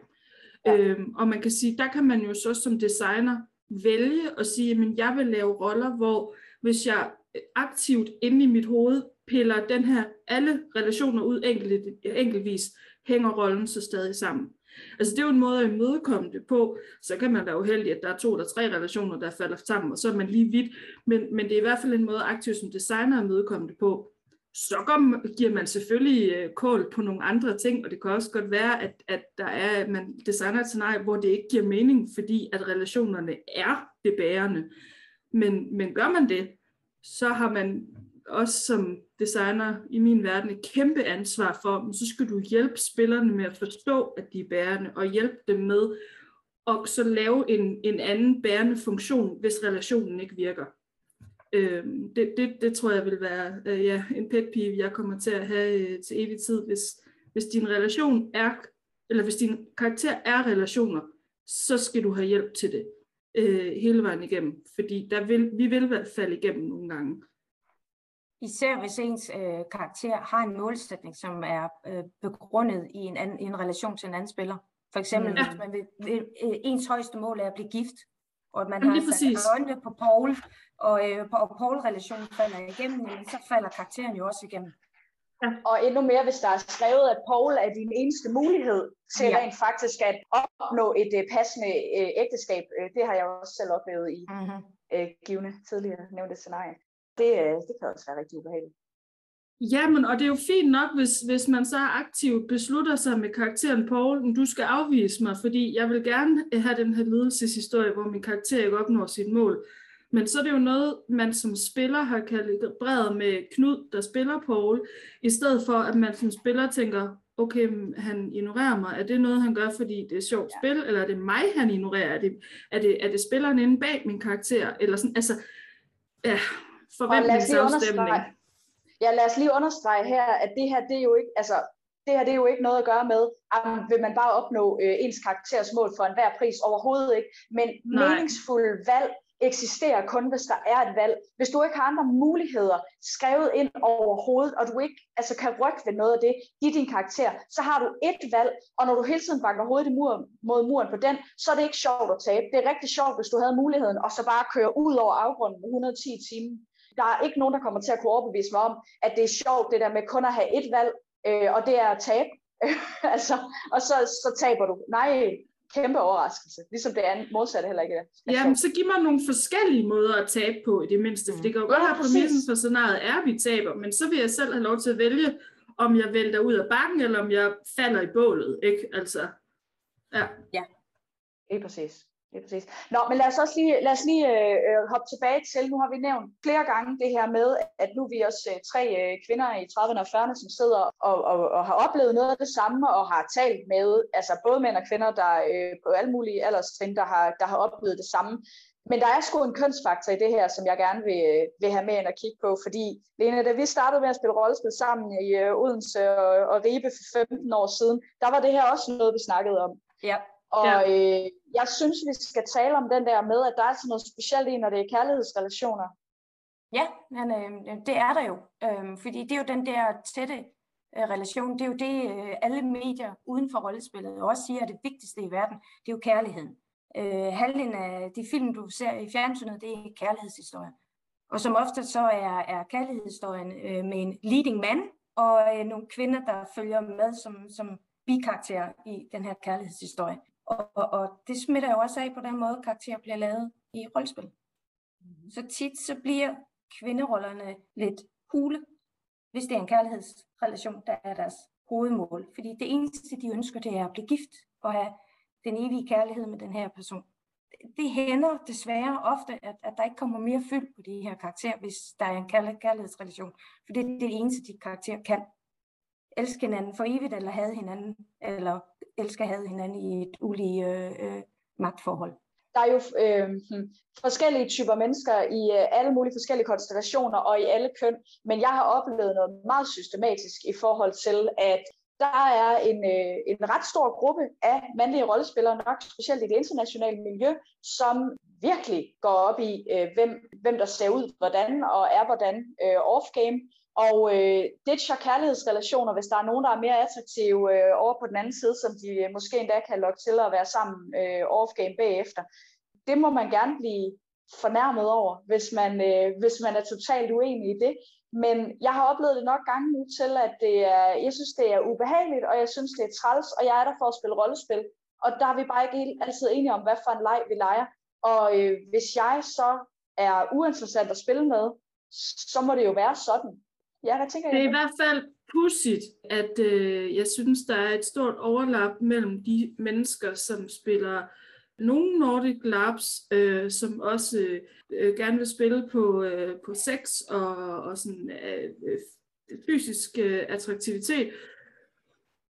S4: Ja. Øhm, og man kan sige, der kan man jo så som designer vælge at sige, at jeg vil lave roller, hvor hvis jeg aktivt inde i mit hoved piller den her alle relationer ud enkelt, enkeltvis, hænger rollen så stadig sammen. Altså det er jo en måde at imødekomme det på. Så kan man være uheldig, at der er to eller tre relationer, der falder sammen, og så er man lige vidt. Men, men det er i hvert fald en måde aktivt som designer at imødekomme det på. Så giver man selvfølgelig øh, kål på nogle andre ting, og det kan også godt være, at, at der er, at man designer et scenarie, hvor det ikke giver mening, fordi at relationerne er det bærende. Men, men gør man det, så har man også som designer i min verden et kæmpe ansvar for, men så skal du hjælpe spillerne med at forstå, at de er bærende, og hjælpe dem med at så lave en, en anden bærende funktion, hvis relationen ikke virker. Øh, det, det, det tror jeg vil være øh, ja, en pet peeve, jeg kommer til at have øh, til evig tid, hvis, hvis din relation er, eller hvis din karakter er relationer, så skal du have hjælp til det øh, hele vejen igennem, fordi der vil, vi vil falde igennem nogle gange.
S2: Især hvis ens øh, karakter har en målsætning, som er øh, begrundet i en, anden, i en relation til en anden spiller. For eksempel, ja. hvis man vil, vil, øh, ens højeste mål er at blive gift, og at man Jamen, har sat øjnene på Paul, og, øh, og Paul-relationen falder igennem, så falder karakteren jo også igennem.
S3: Ja. Og endnu mere, hvis der er skrevet, at Paul er din eneste mulighed til ja. rent faktisk at opnå et uh, passende uh, ægteskab. Uh, det har jeg også selv oplevet i mm-hmm. uh, givende tidligere nævnte scenarie det, øh, det kan også være rigtig ubehageligt.
S4: Jamen, og det er jo fint nok, hvis, hvis man så aktivt beslutter sig med karakteren Paul, du skal afvise mig, fordi jeg vil gerne have den her ledelseshistorie, hvor min karakter ikke opnår sit mål. Men så er det jo noget, man som spiller har kalibreret med Knud, der spiller Paul, i stedet for, at man som spiller tænker, okay, han ignorerer mig. Er det noget, han gør, fordi det er sjovt ja. spil, eller er det mig, han ignorerer? Er det, er det, er det spilleren inde bag min karakter? Eller sådan, altså, ja, forventningsafstemning.
S3: Ja, lad os lige understrege her, at det her, det er jo ikke, altså, det her det er jo ikke noget at gøre med, at vil man bare opnå øh, ens karakters mål for enhver pris overhovedet ikke, men Nej. meningsfulde valg eksisterer kun, hvis der er et valg. Hvis du ikke har andre muligheder skrevet ind over hovedet, og du ikke altså, kan rykke ved noget af det i din karakter, så har du et valg, og når du hele tiden banker hovedet i mur, mod muren på den, så er det ikke sjovt at tabe. Det er rigtig sjovt, hvis du havde muligheden, og så bare køre ud over afgrunden med 110 timer. Der er ikke nogen, der kommer til at kunne overbevise mig om, at det er sjovt, det der med kun at have et valg, øh, og det er at tabe. altså, og så, så taber du. Nej, kæmpe overraskelse. Ligesom det andet modsatte heller ikke er.
S4: Ja, men så giv mig nogle forskellige måder at tabe på i det mindste. For det kan jo godt ja, have præmissen for scenariet er, at vi taber, men så vil jeg selv have lov til at vælge om jeg vælter ud af bakken, eller om jeg falder i bålet, ikke? Altså, ja.
S3: Ja, lige præcis. Det er præcis. Nå, men lad os også lige, lad os lige øh, øh, hoppe tilbage til, nu har vi nævnt flere gange det her med, at nu er vi også øh, tre øh, kvinder i 30'erne og 40'erne, som sidder og, og, og har oplevet noget af det samme, og har talt med altså både mænd og kvinder, der øh, på alle mulige alderstrin, der har, der har oplevet det samme. Men der er sgu en kønsfaktor i det her, som jeg gerne vil, øh, vil have med ind og kigge på, fordi Lene, da vi startede med at spille rollespil sammen i øh, Odense og, og Ribe for 15 år siden, der var det her også noget, vi snakkede om.
S2: Ja.
S3: Og ja. øh, jeg synes, vi skal tale om den der med, at der er sådan noget specielt i, når det er kærlighedsrelationer.
S2: Ja, men øh, det er der jo. Øh, fordi det er jo den der tætte øh, relation. Det er jo det, øh, alle medier uden for rollespillet også siger, at det vigtigste i verden, det er jo kærligheden. Øh, halvdelen af de film, du ser i fjernsynet, det er kærlighedshistorier. Og som ofte så er, er kærlighedshistorien øh, med en leading man, og øh, nogle kvinder, der følger med som, som bikarakterer i den her kærlighedshistorie. Og, og, og det smitter jo også af på den måde, karakterer bliver lavet i rollespil. Mm. Så tit så bliver kvinderollerne lidt hule, hvis det er en kærlighedsrelation, der er deres hovedmål. Fordi det eneste, de ønsker, det er at blive gift og have den evige kærlighed med den her person. Det hænder desværre ofte, at, at der ikke kommer mere fyld på de her karakterer, hvis der er en kærlighedsrelation. For det er det eneste, de karakterer kan. Elske hinanden for evigt, eller have hinanden, eller elske have hinanden i et ulige øh, øh magtforhold.
S3: Der er jo øh, hmm, forskellige typer mennesker i øh, alle mulige forskellige konstellationer og i alle køn, men jeg har oplevet noget meget systematisk i forhold til, at der er en, øh, en ret stor gruppe af mandlige rollespillere, nok specielt i det internationale miljø, som virkelig går op i, øh, hvem, hvem der ser ud hvordan og er hvordan øh, off-game, og øh, ditcher kærlighedsrelationer, hvis der er nogen, der er mere attraktive øh, over på den anden side, som de øh, måske endda kan lokke til at være sammen øh, off-game bagefter. Det må man gerne blive fornærmet over, hvis man, øh, hvis man er totalt uenig i det. Men jeg har oplevet det nok gange nu til, at det er, jeg synes, det er ubehageligt, og jeg synes, det er træls, og jeg er der for at spille rollespil. Og der er vi bare ikke altid enige om, hvad for en leg vi leger. Og øh, hvis jeg så er uinteressant at spille med, så må det jo være sådan. Ja, hvad tænker
S4: det er i hvert fald pudsigt, at øh, jeg synes, der er et stort overlap mellem de mennesker, som spiller nogle Nordic Labs, øh, som også øh, gerne vil spille på, øh, på sex og, og sådan, øh, fysisk øh, attraktivitet,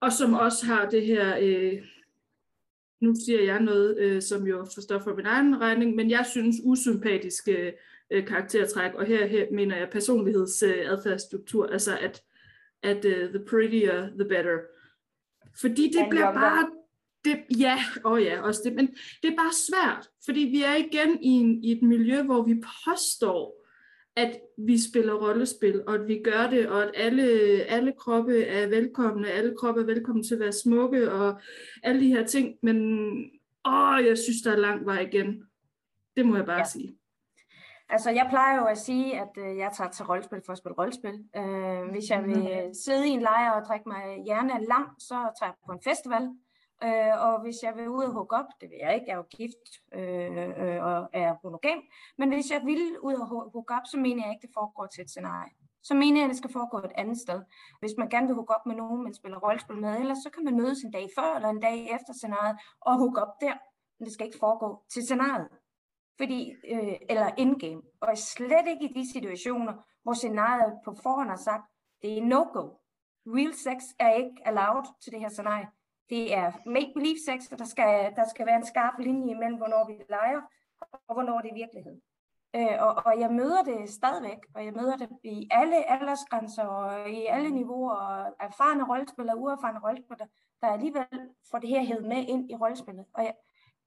S4: og som også har det her, øh, nu siger jeg noget, øh, som jo forstår for min egen regning, men jeg synes usympatiske øh, karaktertræk, og her, her mener jeg personlighedsadfærdsstruktur, øh, altså at, at uh, the prettier, the better. Fordi det And bliver bare, det, ja, og oh ja, også det, men det er bare svært, fordi vi er igen i, en, i et miljø, hvor vi påstår, at vi spiller rollespil, og at vi gør det, og at alle, alle kroppe er velkomne, alle kroppe er velkomne til at være smukke, og alle de her ting, men åh, jeg synes, der er lang vej igen. Det må jeg bare ja. sige.
S2: Altså, jeg plejer jo at sige, at øh, jeg tager til rollespil for at spille rollespil. Øh, hvis jeg vil mm. sidde i en lejr og drikke mig hjerne lang, så tager jeg på en festival. Øh, og hvis jeg vil ud og hugge op, det vil jeg ikke, jeg er jo gift øh, øh, og er monogam, men hvis jeg vil ud og hugge op, så mener jeg ikke, det foregår til et scenarie. Så mener jeg, at det skal foregå et andet sted. Hvis man gerne vil hugge op med nogen, man spiller rollespil med, ellers så kan man mødes en dag før eller en dag efter scenariet og hugge op der. Men det skal ikke foregå til scenariet fordi, øh, eller indgame, og slet ikke i de situationer, hvor scenariet på forhånd har sagt, det er no-go. Real sex er ikke allowed til det her scenarie. Det er make-believe sex, og der skal, der skal være en skarp linje imellem, hvornår vi leger, og hvornår det er virkelighed. Øh, og, og jeg møder det stadigvæk, og jeg møder det i alle aldersgrænser, og i alle niveauer, og erfarne rollespillere og uerfarne rollespillere, der alligevel får det her hed med ind i rollespillet. Og jeg,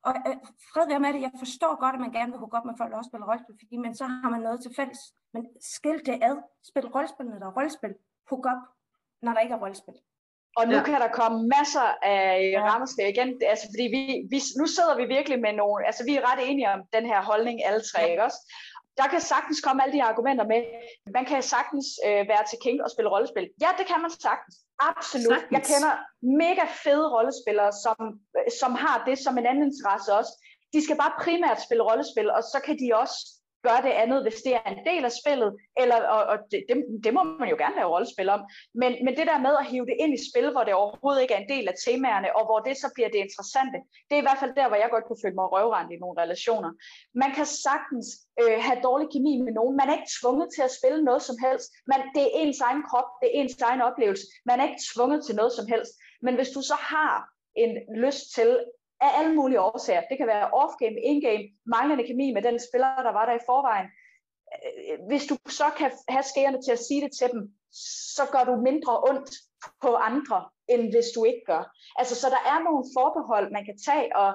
S2: og øh, fred være med det, jeg forstår godt, at man gerne vil gå op med folk, der også spiller rollespil, fordi men så har man noget til fælles. Men skil det ad. Spil rollespil, når der er rollespil. Hook op, når der ikke er rollespil.
S3: Og nu ja. kan der komme masser af ja. rammerslag igen, altså fordi vi, vi, nu sidder vi virkelig med nogle, altså vi er ret enige om den her holdning, alle tre, ja. ikke også? Der kan sagtens komme alle de argumenter med. Man kan sagtens øh, være til king og spille rollespil. Ja, det kan man sagtens. Absolut. Sagtens. Jeg kender mega fede rollespillere, som, som har det som en anden interesse også. De skal bare primært spille rollespil, og så kan de også gør det andet, hvis det er en del af spillet, eller, og, og det, det, det må man jo gerne lave rollespil om, men, men det der med at hive det ind i spil, hvor det overhovedet ikke er en del af temaerne, og hvor det så bliver det interessante, det er i hvert fald der, hvor jeg godt kunne føle mig røvrendt i nogle relationer. Man kan sagtens øh, have dårlig kemi med nogen, man er ikke tvunget til at spille noget som helst, man, det er ens egen krop, det er ens egen oplevelse, man er ikke tvunget til noget som helst, men hvis du så har en lyst til af alle mulige årsager. Det kan være off-game, in-game, manglende kemi med den spiller, der var der i forvejen. Øh, hvis du så kan have skærende til at sige det til dem, så gør du mindre ondt på andre, end hvis du ikke gør. Altså, så der er nogle forbehold, man kan tage, og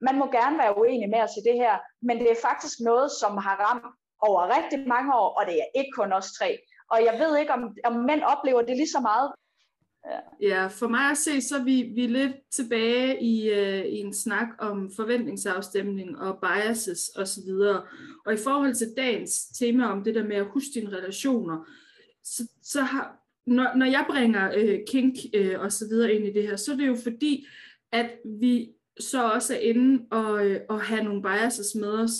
S3: man må gerne være uenig med os i det her, men det er faktisk noget, som har ramt over rigtig mange år, og det er ikke kun os tre. Og jeg ved ikke, om, om mænd oplever det lige så meget.
S4: Ja. ja, for mig at se, så er vi, vi er lidt tilbage i, øh, i en snak om forventningsafstemning og biases osv. Og, og i forhold til dagens tema om det der med at huske dine relationer, så, så har, når, når jeg bringer øh, kink øh, og så videre ind i det her, så er det jo fordi, at vi så også er inde og, øh, og have nogle biases med os,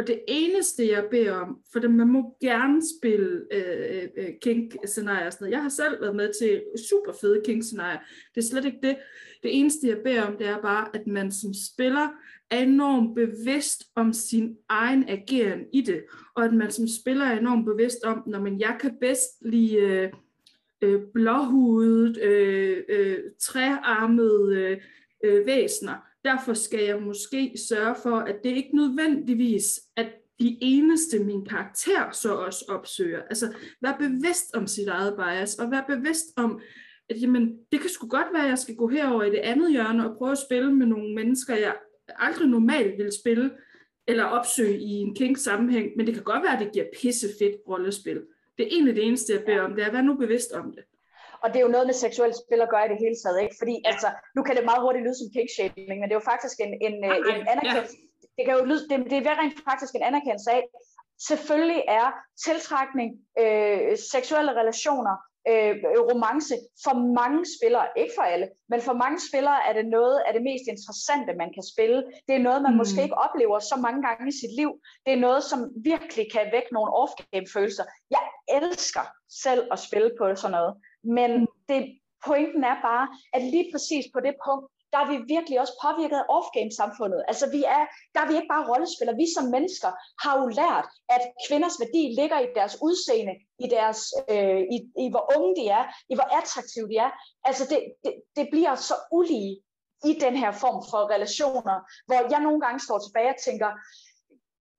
S4: og det eneste, jeg beder om, for det, man må gerne spille øh, øh, øh, kink-scenarier og sådan noget. Jeg har selv været med til super fede kink-scenarier. Det er slet ikke det. Det eneste, jeg beder om, det er bare, at man som spiller er enormt bevidst om sin egen ageren i det. Og at man som spiller er enormt bevidst om, når man jeg kan bedst lide øh, øh, blåhudet, øh, øh, træarmede øh, øh, væsner Derfor skal jeg måske sørge for, at det ikke nødvendigvis at de eneste, min karakter så også opsøger. Altså, vær bevidst om sit eget bias, og vær bevidst om, at jamen, det kan sgu godt være, at jeg skal gå herover i det andet hjørne og prøve at spille med nogle mennesker, jeg aldrig normalt vil spille, eller opsøge i en kink sammenhæng, men det kan godt være, at det giver pissefedt rollespil. Det er egentlig det eneste, jeg beder om, det er at være nu bevidst om det.
S3: Og det er jo noget med seksuelle spil at gøre i det hele taget, ikke? Fordi altså, nu kan det meget hurtigt lyde som kickshaming, men det er jo faktisk en, en, okay. en anerkendelse. Ja. Det, kan jo lyde, det, det er rent faktisk en anerkendelse af, selvfølgelig er tiltrækning, øh, seksuelle relationer, øh, romance for mange spillere, ikke for alle, men for mange spillere er det noget af det mest interessante, man kan spille. Det er noget, man mm. måske ikke oplever så mange gange i sit liv. Det er noget, som virkelig kan vække nogle off-game følelser. Jeg elsker selv at spille på sådan noget. Men mm. det, pointen er bare, at lige præcis på det punkt, der er vi virkelig også påvirket af off-game-samfundet. Altså vi er, der er vi ikke bare rollespillere. Vi som mennesker har jo lært, at kvinders værdi ligger i deres udseende, i, deres, øh, i, i hvor unge de er, i hvor attraktive de er. Altså det, det, det bliver så ulige i den her form for relationer, hvor jeg nogle gange står tilbage og tænker,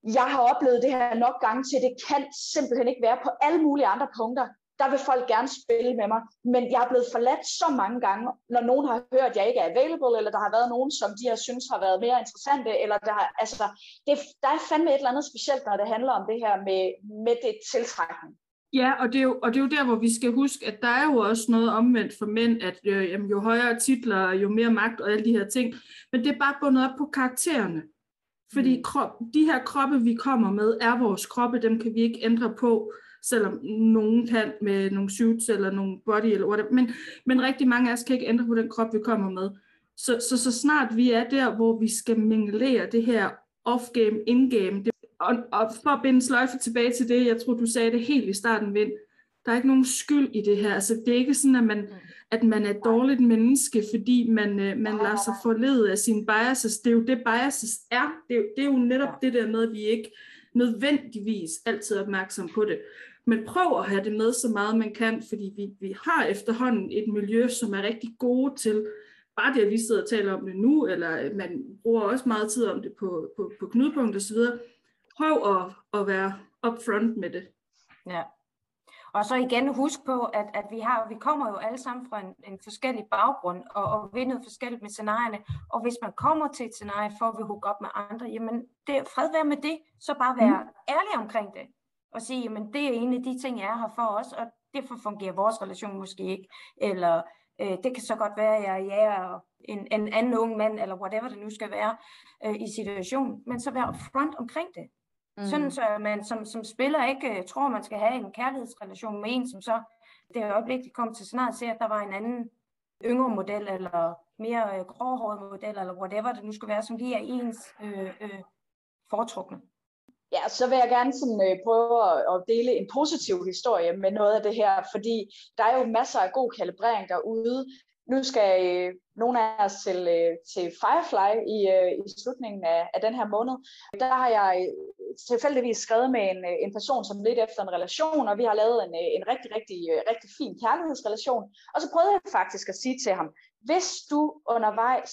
S3: jeg har oplevet det her nok gange til, det kan simpelthen ikke være på alle mulige andre punkter der vil folk gerne spille med mig, men jeg er blevet forladt så mange gange, når nogen har hørt, at jeg ikke er available, eller der har været nogen, som de har synes har været mere interessante, eller der, har, altså, det, der er fandme et eller andet specielt, når det handler om det her med, med det tiltrækning.
S4: Ja, og det, er jo, og det er jo der, hvor vi skal huske, at der er jo også noget omvendt for mænd, at øh, jamen, jo højere titler, jo mere magt og alle de her ting. Men det er bare bundet op på karaktererne. Fordi mm. krop, de her kroppe, vi kommer med, er vores kroppe, dem kan vi ikke ændre på selvom nogen kan med nogle suits eller nogle body eller whatever. Men, men rigtig mange af os kan ikke ændre på den krop, vi kommer med. Så, så, så snart vi er der, hvor vi skal minglere det her off-game, in-game, det, og, og for at binde sløjfe tilbage til det, jeg tror, du sagde det helt i starten, Vind, der er ikke nogen skyld i det her. Altså, det er ikke sådan, at man, at man er et dårligt menneske, fordi man, øh, man lader sig forlede af sine biases. Det er jo det, biases er. Det er, jo, det er jo netop det der med, at vi ikke nødvendigvis altid er opmærksom på det. Men prøv at have det med så meget man kan, fordi vi, vi har efterhånden et miljø, som er rigtig gode til, bare det at vi sidder og taler om det nu, eller man bruger også meget tid om det på, på, på knudepunkt osv., prøv at, at være upfront med det.
S2: Ja. Og så igen husk på, at, at vi, har, vi kommer jo alle sammen fra en, en forskellig baggrund, og, og ved noget forskelligt med scenarierne. Og hvis man kommer til et scenarie for at vi hook op med andre, jamen det, fred være med det, så bare være mm. ærlig omkring det og sige, men det er en af de ting, jeg er her for os, og derfor fungerer vores relation måske ikke. Eller øh, det kan så godt være, at jeg, jeg er en, en anden ung mand, eller whatever det nu skal være øh, i situationen, men så være front omkring det. Mm. Sådan så man som, som spiller ikke uh, tror, man skal have en kærlighedsrelation med en, som så det øjeblik, de kom til snart, ser, at der var en anden yngre model, eller mere øh, gråhåret model, eller whatever det nu skal være, som lige er ens øh, øh, foretrukne.
S3: Ja, så vil jeg gerne sådan, øh, prøve at, dele en positiv historie med noget af det her, fordi der er jo masser af god kalibrering derude. Nu skal øh, nogle af os til, øh, til Firefly i, øh, i slutningen af, af den her måned. Der har jeg øh, tilfældigvis skrevet med en, øh, en person, som lidt efter en relation, og vi har lavet en, øh, en rigtig, rigtig, øh, rigtig fin kærlighedsrelation. Og så prøvede jeg faktisk at sige til ham, hvis du undervejs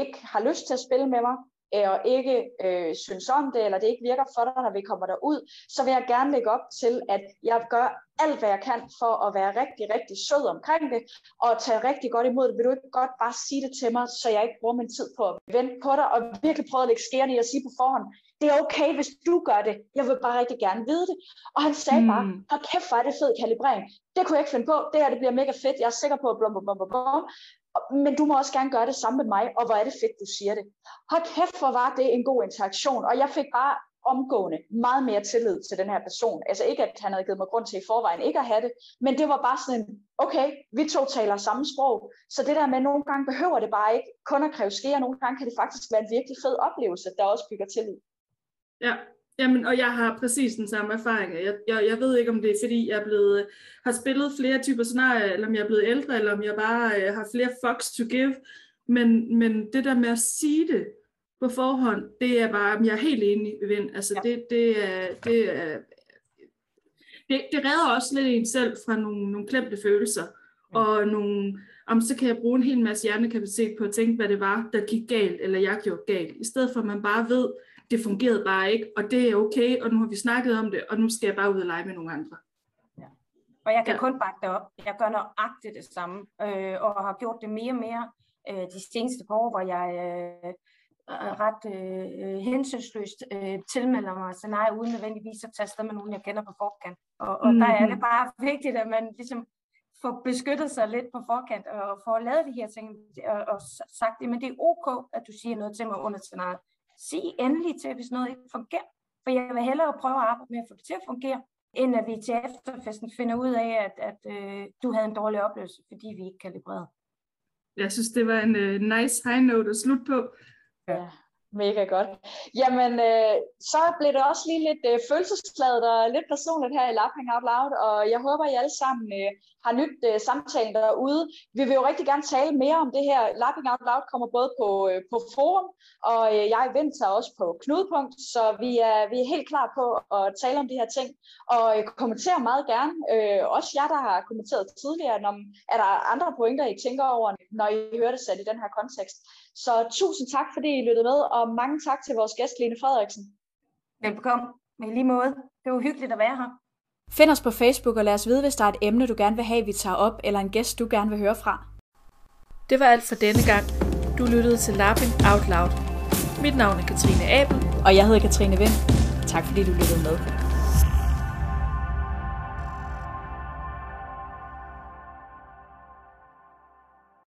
S3: ikke har lyst til at spille med mig, og ikke øh, synes om det, eller det ikke virker for dig, når vi kommer derud, så vil jeg gerne lægge op til, at jeg gør alt, hvad jeg kan for at være rigtig, rigtig sød omkring det, og tage rigtig godt imod det. Vil du ikke godt bare sige det til mig, så jeg ikke bruger min tid på at vente på dig, og virkelig prøve at lægge skærende i at sige på forhånd, det er okay, hvis du gør det. Jeg vil bare rigtig gerne vide det. Og han sagde mm. bare, hold kæft, hvor er det fed kalibrering. Det kunne jeg ikke finde på. Det her det bliver mega fedt. Jeg er sikker på, blum, blum, blum, blum men du må også gerne gøre det sammen med mig, og hvor er det fedt, du siger det. Hold kæft, hvor var det en god interaktion, og jeg fik bare omgående meget mere tillid til den her person. Altså ikke, at han havde givet mig grund til i forvejen ikke at have det, men det var bare sådan en, okay, vi to taler samme sprog, så det der med, at nogle gange behøver det bare ikke kun at kræve skære, nogle gange kan det faktisk være en virkelig fed oplevelse, der også bygger tillid.
S4: Ja, Jamen, og jeg har præcis den samme erfaring. Jeg, jeg, jeg ved ikke, om det er, fordi jeg er blevet, har spillet flere typer scenarier, eller om jeg er blevet ældre, eller om jeg bare uh, har flere fucks to give. Men, men det der med at sige det på forhånd, det er bare, jeg er helt enig i Vind. Altså, ja. det, det, er, det, er, det, det redder også lidt en selv fra nogle, nogle klemte følelser, ja. og nogle, om så kan jeg bruge en hel masse hjernekapacitet på at tænke, hvad det var, der gik galt, eller jeg gjorde galt, i stedet for at man bare ved, det fungerede bare ikke, og det er okay, og nu har vi snakket om det, og nu skal jeg bare ud og lege med nogle andre.
S2: Ja. Og jeg kan ja. kun bakke det op. Jeg gør nøjagtigt det samme, øh, og har gjort det mere og mere øh, de seneste par år, hvor jeg øh, ret øh, hensynsløst øh, tilmelder mig scenarier, uden nødvendigvis at tage med nogen, jeg kender på forkant. Og, og mm-hmm. der er det mhm. bare vigtigt, at man ligesom får beskyttet sig lidt på forkant, og får lavet de her ting, og, og sagt, at det er ok, at du siger noget til mig under scenariet sig endelig til, hvis noget ikke fungerer. For jeg vil hellere prøve at arbejde med at få det til at fungere, end at vi til efterfesten finder ud af, at, at øh, du havde en dårlig oplevelse, fordi vi ikke kalibrerede.
S4: Jeg synes, det var en uh, nice high note at slutte på.
S3: Ja. Mega godt. Jamen, øh, så blev det også lige lidt øh, følelsesladet og lidt personligt her i Lapping Out Loud, og jeg håber, I alle sammen øh, har nyt øh, samtalen derude. Vi vil jo rigtig gerne tale mere om det her. Lapping Out Loud kommer både på, øh, på forum, og øh, jeg venter også på knudepunkt, så vi er, vi er helt klar på at tale om de her ting, og øh, kommentere meget gerne. Øh, også jer, der har kommenteret tidligere, om er der andre pointer, I tænker over, når I hører det sat i den her kontekst. Så tusind tak, fordi I lyttede med, og mange tak til vores gæst, Lene Frederiksen.
S2: Velbekomme. Med lige måde. Det var hyggeligt at være her.
S1: Find os på Facebook og lad os vide, hvis der er et emne, du gerne vil have, vi tager op, eller en gæst, du gerne vil høre fra. Det var alt for denne gang. Du lyttede til Lapping Out Loud. Mit navn er Katrine Abel.
S3: Og jeg hedder Katrine Vind. Tak fordi du lyttede med.